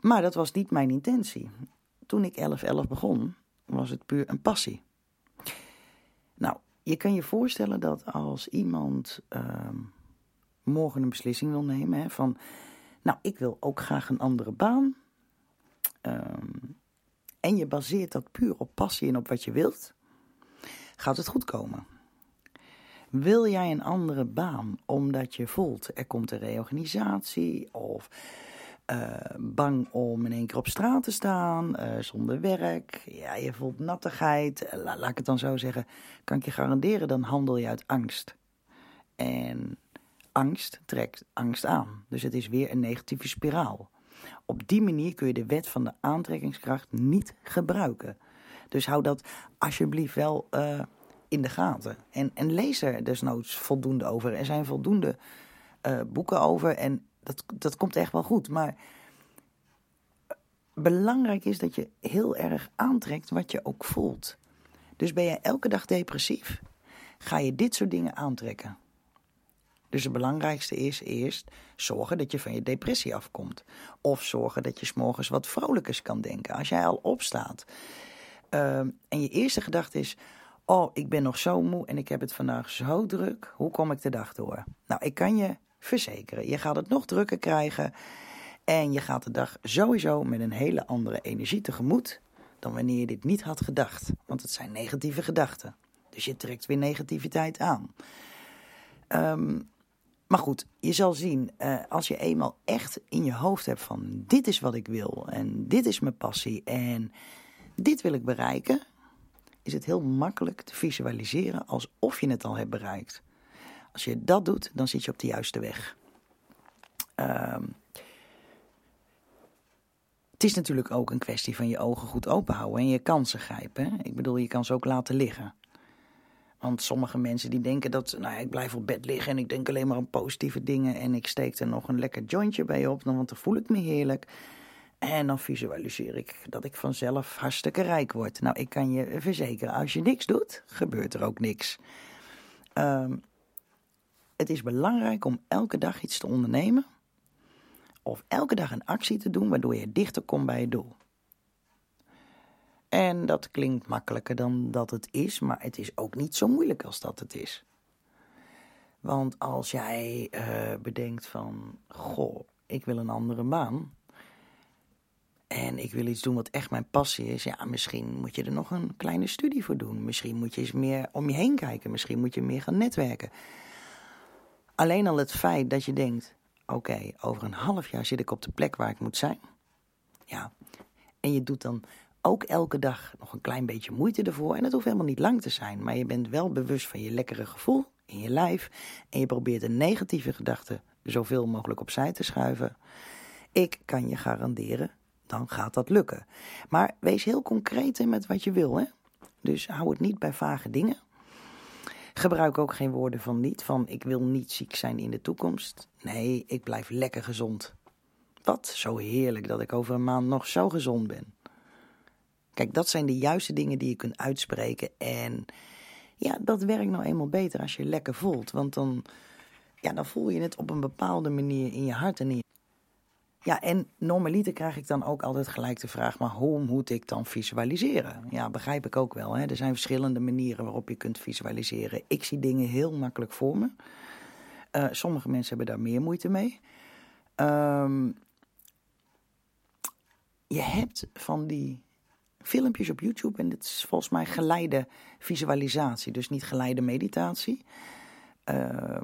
Speaker 1: Maar dat was niet mijn intentie. Toen ik 11-11 begon, was het puur een passie. Nou, je kan je voorstellen dat als iemand uh, morgen een beslissing wil nemen: hè, van, nou, ik wil ook graag een andere baan. En je baseert dat puur op passie en op wat je wilt, gaat het goed komen. Wil jij een andere baan omdat je voelt er komt een reorganisatie of bang om in één keer op straat te staan, zonder werk. Ja, je voelt nattigheid. laat ik het dan zo zeggen. Kan ik je garanderen, dan handel je uit angst. En angst trekt angst aan. Dus het is weer een negatieve spiraal. Op die manier kun je de wet van de aantrekkingskracht niet gebruiken. Dus hou dat alsjeblieft wel uh, in de gaten. En, en lees er desnoods voldoende over. Er zijn voldoende uh, boeken over en dat, dat komt echt wel goed. Maar belangrijk is dat je heel erg aantrekt wat je ook voelt. Dus ben je elke dag depressief, ga je dit soort dingen aantrekken. Dus het belangrijkste is eerst zorgen dat je van je depressie afkomt. Of zorgen dat je s'morgens wat vrolijkers kan denken. Als jij al opstaat ehm, en je eerste gedachte is: Oh, ik ben nog zo moe en ik heb het vandaag zo druk. Hoe kom ik de dag door? Nou, ik kan je verzekeren, je gaat het nog drukker krijgen. En je gaat de dag sowieso met een hele andere energie tegemoet dan wanneer je dit niet had gedacht. Want het zijn negatieve gedachten. Dus je trekt weer negativiteit aan. Um, maar goed, je zal zien, uh, als je eenmaal echt in je hoofd hebt van dit is wat ik wil en dit is mijn passie en dit wil ik bereiken, is het heel makkelijk te visualiseren alsof je het al hebt bereikt. Als je dat doet, dan zit je op de juiste weg. Um, het is natuurlijk ook een kwestie van je ogen goed open houden en je kansen grijpen. Ik bedoel, je kan ze ook laten liggen. Want sommige mensen die denken dat, nou ja, ik blijf op bed liggen en ik denk alleen maar aan positieve dingen en ik steek er nog een lekker jointje bij op, want dan voel ik me heerlijk. En dan visualiseer ik dat ik vanzelf hartstikke rijk word. Nou, ik kan je verzekeren, als je niks doet, gebeurt er ook niks. Um, het is belangrijk om elke dag iets te ondernemen. Of elke dag een actie te doen waardoor je dichter komt bij je doel. En dat klinkt makkelijker dan dat het is, maar het is ook niet zo moeilijk als dat het is. Want als jij uh, bedenkt van, goh, ik wil een andere baan. En ik wil iets doen wat echt mijn passie is. Ja, misschien moet je er nog een kleine studie voor doen. Misschien moet je eens meer om je heen kijken. Misschien moet je meer gaan netwerken. Alleen al het feit dat je denkt: oké, over een half jaar zit ik op de plek waar ik moet zijn. Ja, en je doet dan ook elke dag nog een klein beetje moeite ervoor. En het hoeft helemaal niet lang te zijn, maar je bent wel bewust van je lekkere gevoel in je lijf. En je probeert de negatieve gedachten zoveel mogelijk opzij te schuiven. Ik kan je garanderen, dan gaat dat lukken. Maar wees heel concreet met wat je wil. Hè? Dus hou het niet bij vage dingen. Gebruik ook geen woorden van niet, van ik wil niet ziek zijn in de toekomst. Nee, ik blijf lekker gezond. Wat zo heerlijk dat ik over een maand nog zo gezond ben. Kijk, dat zijn de juiste dingen die je kunt uitspreken. En ja, dat werkt nou eenmaal beter als je lekker voelt. Want dan, ja, dan voel je het op een bepaalde manier in je hart en in. Ja, en normaliter krijg ik dan ook altijd gelijk de vraag, maar hoe moet ik dan visualiseren? Ja, begrijp ik ook wel. Hè? Er zijn verschillende manieren waarop je kunt visualiseren. Ik zie dingen heel makkelijk voor me. Uh, sommige mensen hebben daar meer moeite mee. Um, je hebt van die filmpjes op YouTube. En dit is volgens mij geleide visualisatie, dus niet geleide meditatie. Uh,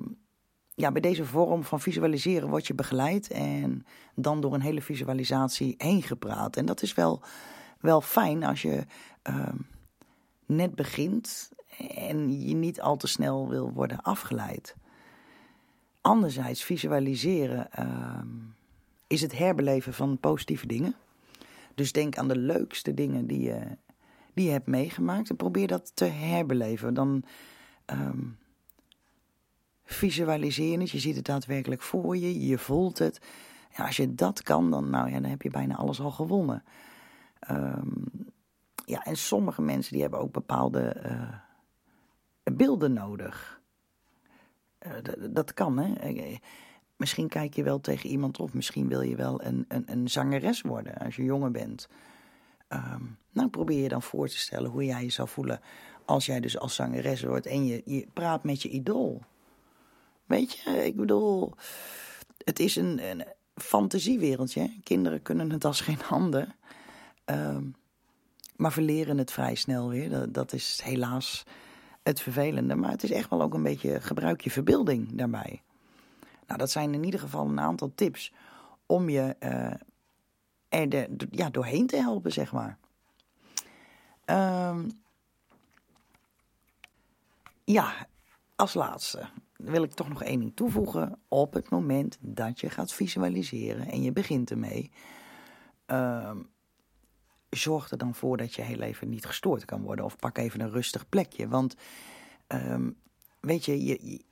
Speaker 1: ja, bij deze vorm van visualiseren word je begeleid en dan door een hele visualisatie heen gepraat. En dat is wel, wel fijn als je uh, net begint en je niet al te snel wil worden afgeleid. Anderzijds, visualiseren uh, is het herbeleven van positieve dingen. Dus denk aan de leukste dingen die je, die je hebt meegemaakt en probeer dat te herbeleven. Dan um, visualiseer het, je ziet het daadwerkelijk voor je, je voelt het. Ja, als je dat kan, dan, nou ja, dan heb je bijna alles al gewonnen. Um, ja, en sommige mensen die hebben ook bepaalde uh, beelden nodig. Uh, dat kan, hè. Misschien kijk je wel tegen iemand op. Misschien wil je wel een, een, een zangeres worden als je jonger bent. Um, nou, probeer je dan voor te stellen hoe jij je zou voelen als jij dus als zangeres wordt en je, je praat met je idool. Weet je, ik bedoel, het is een, een fantasiewereldje. Kinderen kunnen het als geen handen. Um, maar verleren het vrij snel weer. Dat, is helaas het vervelende. Maar het is echt wel ook een beetje gebruik je verbeelding daarbij. Nou, dat zijn in ieder geval een aantal tips om je uh, er ja, doorheen te helpen, zeg maar. Um, ja, als laatste wil ik toch nog één ding toevoegen. Op het moment dat je gaat visualiseren en je begint ermee, uh, zorg er dan voor dat je heel even niet gestoord kan worden. Of pak even een rustig plekje. Want uh, weet je, je,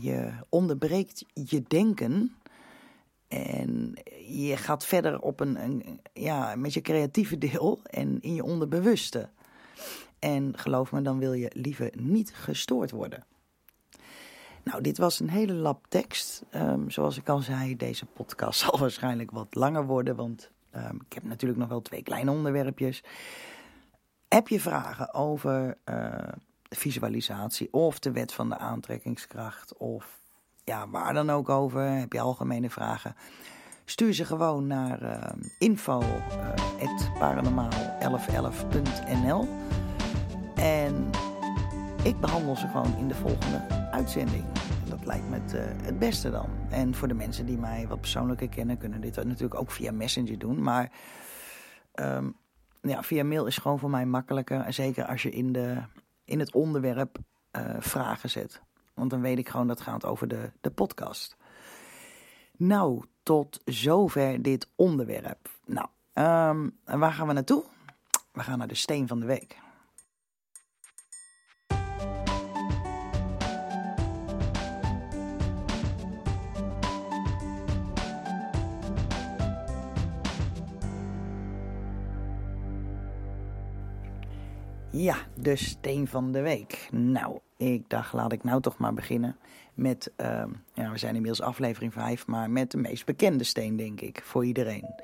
Speaker 1: je onderbreekt je denken. En je gaat verder op een, een, ja, met je creatieve deel en in je onderbewuste. En geloof me, dan wil je liever niet gestoord worden. Nou, dit was een hele lap tekst. Um, zoals ik al zei, deze podcast zal waarschijnlijk wat langer worden, want um, ik heb natuurlijk nog wel twee kleine onderwerpjes. Heb je vragen over uh, visualisatie of de wet van de aantrekkingskracht of ja, waar dan ook over? Heb je algemene vragen? Stuur ze gewoon naar uh, info uh, 1111nl En ik behandel ze gewoon in de volgende uitzending. Dat lijkt me het, uh, het beste dan. En voor de mensen die mij wat persoonlijker kennen, kunnen dit natuurlijk ook via Messenger doen. Maar um, ja, via mail is gewoon voor mij makkelijker. Zeker als je in, de, in het onderwerp uh, vragen zet. Want dan weet ik gewoon dat het gaat over de, de podcast. Nou, tot zover dit onderwerp. Nou, um, waar gaan we naartoe? We gaan naar de steen van de week. Ja, de steen van de week. Nou, ik dacht, laat ik nou toch maar beginnen met, uh, ja, we zijn inmiddels aflevering 5, maar met de meest bekende steen, denk ik, voor iedereen.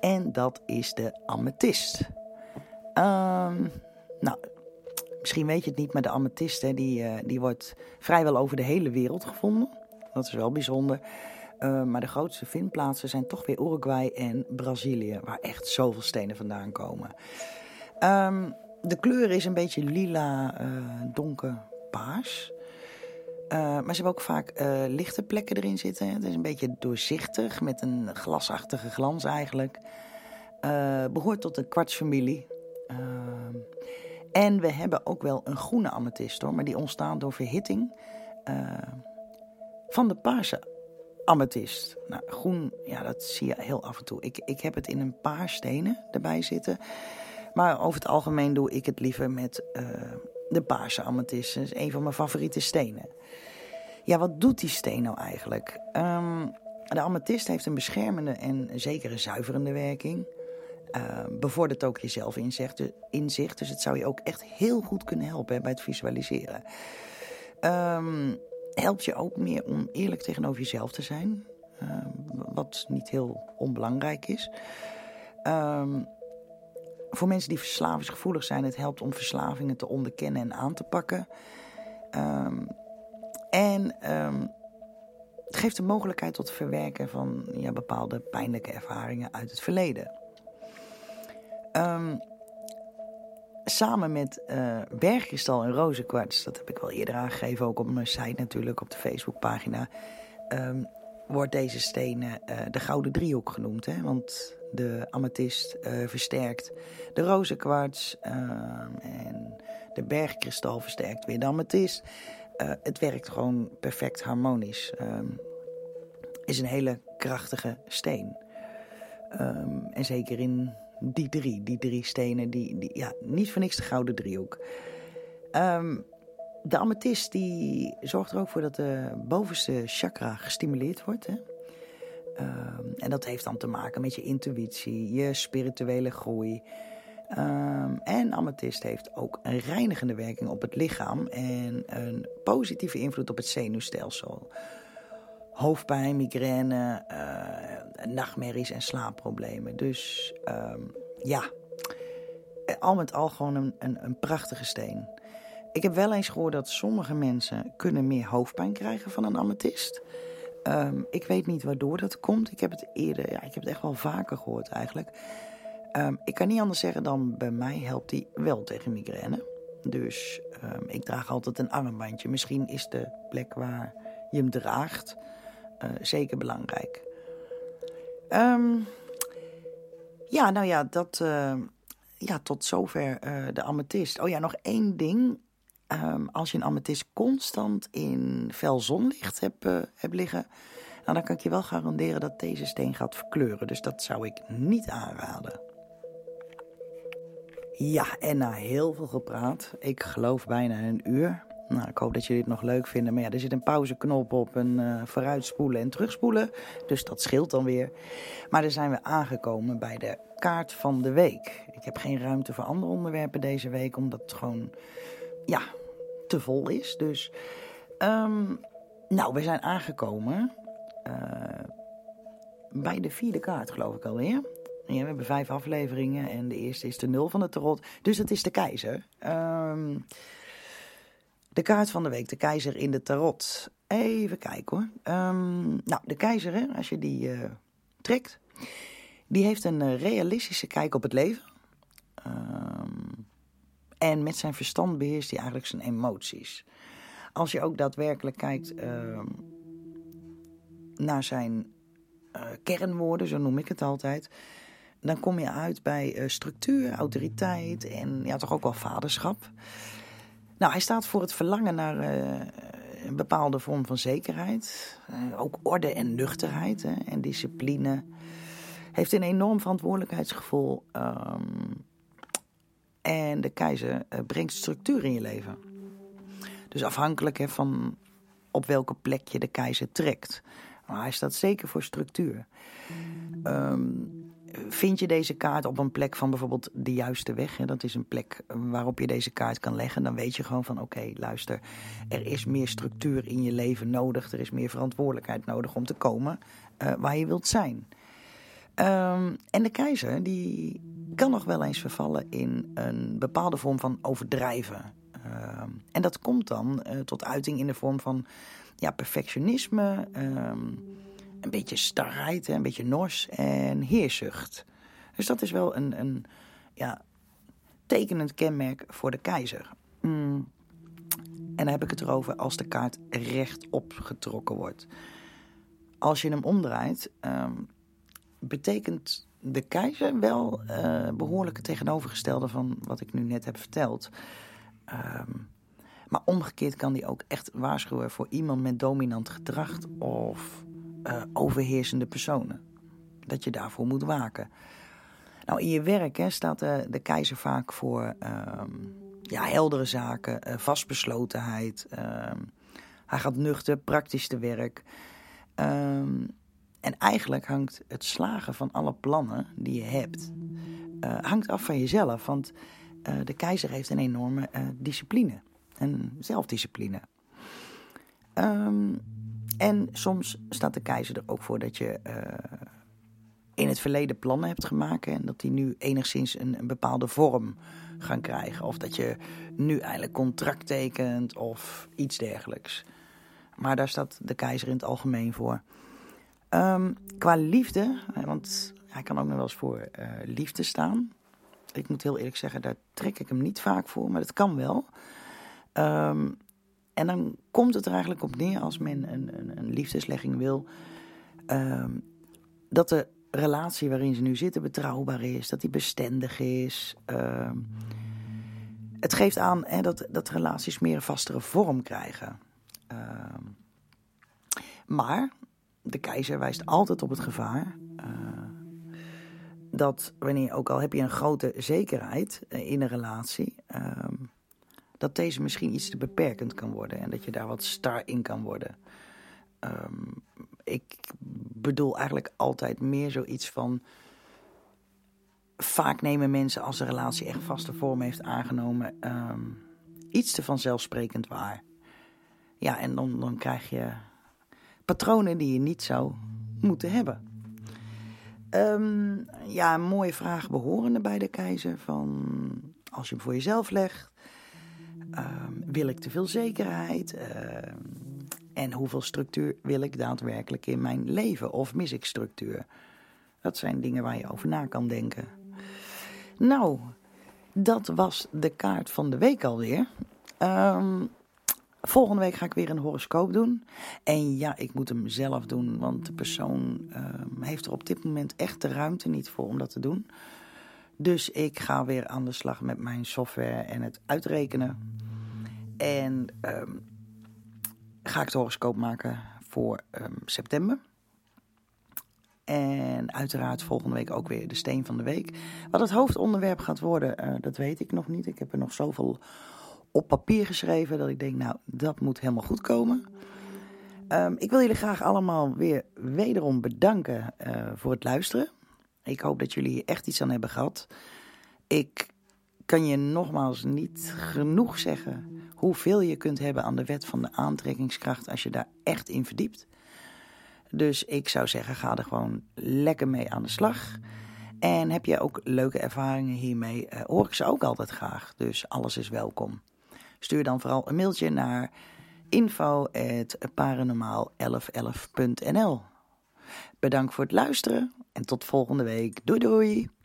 Speaker 1: En dat is de amethyst. Um, nou, misschien weet je het niet, maar de amethyst, hè, die, uh, die wordt vrijwel over de hele wereld gevonden. Dat is wel bijzonder. Uh, maar de grootste vindplaatsen zijn toch weer Uruguay en Brazilië, waar echt zoveel stenen vandaan komen. Um, de kleur is een beetje lila, uh, donker, paars. Uh, maar ze hebben ook vaak uh, lichte plekken erin zitten. Het is een beetje doorzichtig, met een glasachtige glans eigenlijk. behoort tot de kwartsfamilie. en we hebben ook wel een groene amethyst hoor, maar die ontstaan door verhitting van de paarse amethyst. Nou, groen, ja, dat zie je heel af en toe. Ik, ik heb het in een paar stenen erbij zitten. Maar over het algemeen doe ik het liever met uh, de paarse amethyst. Dat is een van mijn favoriete stenen. Ja, wat doet die steen nou eigenlijk? Um, de amethyst heeft een beschermende en zekere zuiverende werking. Uh, bevordert ook je zelfinzicht, inzicht, dus het zou je ook echt heel goed kunnen helpen bij het visualiseren. Um, helpt je ook meer om eerlijk tegenover jezelf te zijn, wat niet heel onbelangrijk is. Um, voor mensen die verslavingsgevoelig zijn, het helpt om verslavingen te onderkennen en aan te pakken. Um, en um, het geeft de mogelijkheid tot verwerken van ja, bepaalde pijnlijke ervaringen uit het verleden. Um, samen met uh, bergkristal en rozenkwarts, dat heb ik wel eerder aangegeven, ook op mijn site natuurlijk, op de Facebookpagina, um, wordt deze stenen uh, de gouden driehoek genoemd. Hè? Want de amethyst uh, versterkt de rozenkwarts uh, en de bergkristal versterkt weer de amethyst. Het werkt gewoon perfect harmonisch. Um, is een hele krachtige steen. Um, en zeker in die drie, die drie stenen, die, die, ja, niet voor niks de gouden driehoek. Um, de amethyst die zorgt er ook voor dat de bovenste chakra gestimuleerd wordt. Hè? Um, en dat heeft dan te maken met je intuïtie, je spirituele groei. Um, en amethyst heeft ook een reinigende werking op het lichaam en een positieve invloed op het zenuwstelsel. Hoofdpijn, migraine, uh, nachtmerries en slaapproblemen. Dus um, ja, al met al gewoon een, een, een prachtige steen. Ik heb wel eens gehoord dat sommige mensen kunnen meer hoofdpijn krijgen van een amethyst. Um, ik weet niet waardoor dat komt. Ik heb het eerder, ja, ik heb het echt wel vaker gehoord eigenlijk. Um, ik kan niet anders zeggen dan bij mij helpt die wel tegen migraine. Dus um, ik draag altijd een armbandje. Misschien is de plek waar je hem draagt uh, zeker belangrijk. Ehm, ja, nou ja, dat, ja, tot zover uh, de amethyst. Oh ja, nog één ding. Um, als je een amethyst constant in fel zonlicht hebt, uh, liggen, nou, dan kan ik je wel garanderen dat deze steen gaat verkleuren. Dus dat zou ik niet aanraden. Ja, en na heel veel gepraat, ik geloof bijna een uur. Nou, ik hoop dat jullie het nog leuk vinden. Maar ja, er zit een pauzeknop op, een uh, vooruitspoelen en terugspoelen. Dus dat scheelt dan weer. Maar dan zijn we aangekomen bij de kaart van de week. Ik heb geen ruimte voor andere onderwerpen deze week, omdat het gewoon, ja, te vol is. Dus, um, nou, we zijn aangekomen uh, bij de vierde kaart, geloof ik alweer. Ja, we hebben vijf afleveringen en de eerste is de nul van het tarot. Dus het is de keizer. Um, de kaart van de week, de keizer in de tarot. Even kijken hoor. Um, nou, de keizer, hè, als je die uh, trekt, die heeft een uh, realistische kijk op het leven. En met zijn verstand beheerst hij eigenlijk zijn emoties. Als je ook daadwerkelijk kijkt uh, naar zijn uh, kernwoorden, zo noem ik het altijd, dan kom je uit bij uh, structuur, autoriteit en ja, toch ook wel vaderschap. Nou, hij staat voor het verlangen naar uh, een bepaalde vorm van zekerheid. Ook orde en nuchterheid hè, en discipline. Heeft een enorm verantwoordelijkheidsgevoel. Um, en de keizer uh, brengt structuur in je leven. Dus afhankelijk hè, van op welke plek je de keizer trekt. Maar hij staat zeker voor structuur. Um, vind je deze kaart op een plek van bijvoorbeeld de juiste weg, hè, dat is een plek waarop je deze kaart kan leggen, dan weet je gewoon van oké, luister, er is meer structuur in je leven nodig, er is meer verantwoordelijkheid nodig om te komen uh, waar je wilt zijn. Um, en de keizer die kan nog wel eens vervallen in een bepaalde vorm van overdrijven. Um, en dat komt dan uh, tot uiting in de vorm van ja, perfectionisme. Um, een beetje starheid, een beetje nors en heerzucht. Dus dat is wel een, een ja, tekenend kenmerk voor de keizer. Mm. En dan heb ik het erover als de kaart rechtop getrokken wordt. Als je hem omdraait, um, betekent de keizer wel uh, behoorlijk het tegenovergestelde van wat ik nu net heb verteld. Um, maar omgekeerd kan die ook echt waarschuwen voor iemand met dominant gedrag of uh, overheersende personen. Dat je daarvoor moet waken. Nou, in je werk hè, staat de, de keizer vaak voor um, ja, heldere zaken, vastbeslotenheid. Um, hij gaat nuchter, praktisch te werk. Um, en eigenlijk hangt het slagen van alle plannen die je hebt, uh, hangt af van jezelf. Want uh, de keizer heeft een enorme uh, discipline en zelfdiscipline. Um, en soms staat de keizer er ook voor dat je in het verleden plannen hebt gemaakt en dat die nu enigszins een, een, bepaalde vorm gaan krijgen. Of dat je nu eigenlijk contract tekent of iets dergelijks. Maar daar staat de keizer in het algemeen voor. Um, qua liefde, want hij kan ook nog wel eens voor uh, liefde staan. Ik moet heel eerlijk zeggen, daar trek ik hem niet vaak voor, maar dat kan wel. Um, en dan komt het er eigenlijk op neer als men een, een, een liefdeslegging wil, um, dat de relatie waarin ze nu zitten betrouwbaar is, dat die bestendig is. Het geeft aan dat, dat relaties meer een vastere vorm krijgen. Maar de keizer wijst altijd op het gevaar. Uh, dat wanneer, ook al heb je een grote zekerheid uh, in een relatie, um, dat deze misschien iets te beperkend kan worden en dat je daar wat star in kan worden. Um, ik bedoel eigenlijk altijd meer zoiets van. Vaak nemen mensen als een relatie echt vaste vorm heeft aangenomen, um, iets te vanzelfsprekend waar. Ja, en dan, dan krijg je patronen die je niet zou moeten hebben. Um, ja, een mooie vraag behorende bij de keizer. Van als je hem voor jezelf legt, Um, wil ik te veel zekerheid? Uh, en hoeveel structuur wil ik daadwerkelijk in mijn leven? Of mis ik structuur? Dat zijn dingen waar je over na kan denken. Nou, dat was de kaart van de week alweer. Um, Volgende week ga ik weer een horoscoop doen. En ja, ik moet hem zelf doen, want de persoon ehm, heeft er op dit moment echt de ruimte niet voor om dat te doen. Dus ik ga weer aan de slag met mijn software en het uitrekenen. En ehm, ga ik de horoscoop maken voor ehm, september. En uiteraard volgende week ook weer de steen van de week. Wat het hoofdonderwerp gaat worden, uh, dat weet ik nog niet. Ik heb er nog zoveel op papier geschreven dat ik denk, nou, dat moet helemaal goed komen. Um, ik wil jullie graag allemaal weer wederom bedanken uh, voor het luisteren. Ik hoop dat jullie echt iets aan hebben gehad. Ik kan je nogmaals niet genoeg zeggen hoeveel je kunt hebben aan de wet van de aantrekkingskracht als je daar echt in verdiept. Dus ik zou zeggen, ga er gewoon lekker mee aan de slag. En heb je ook leuke ervaringen hiermee, uh, hoor ik ze ook altijd graag. Dus alles is welkom. Stuur dan vooral een mailtje naar info.paranormaal1111.nl Bedankt voor het luisteren en tot volgende week. Doei doei!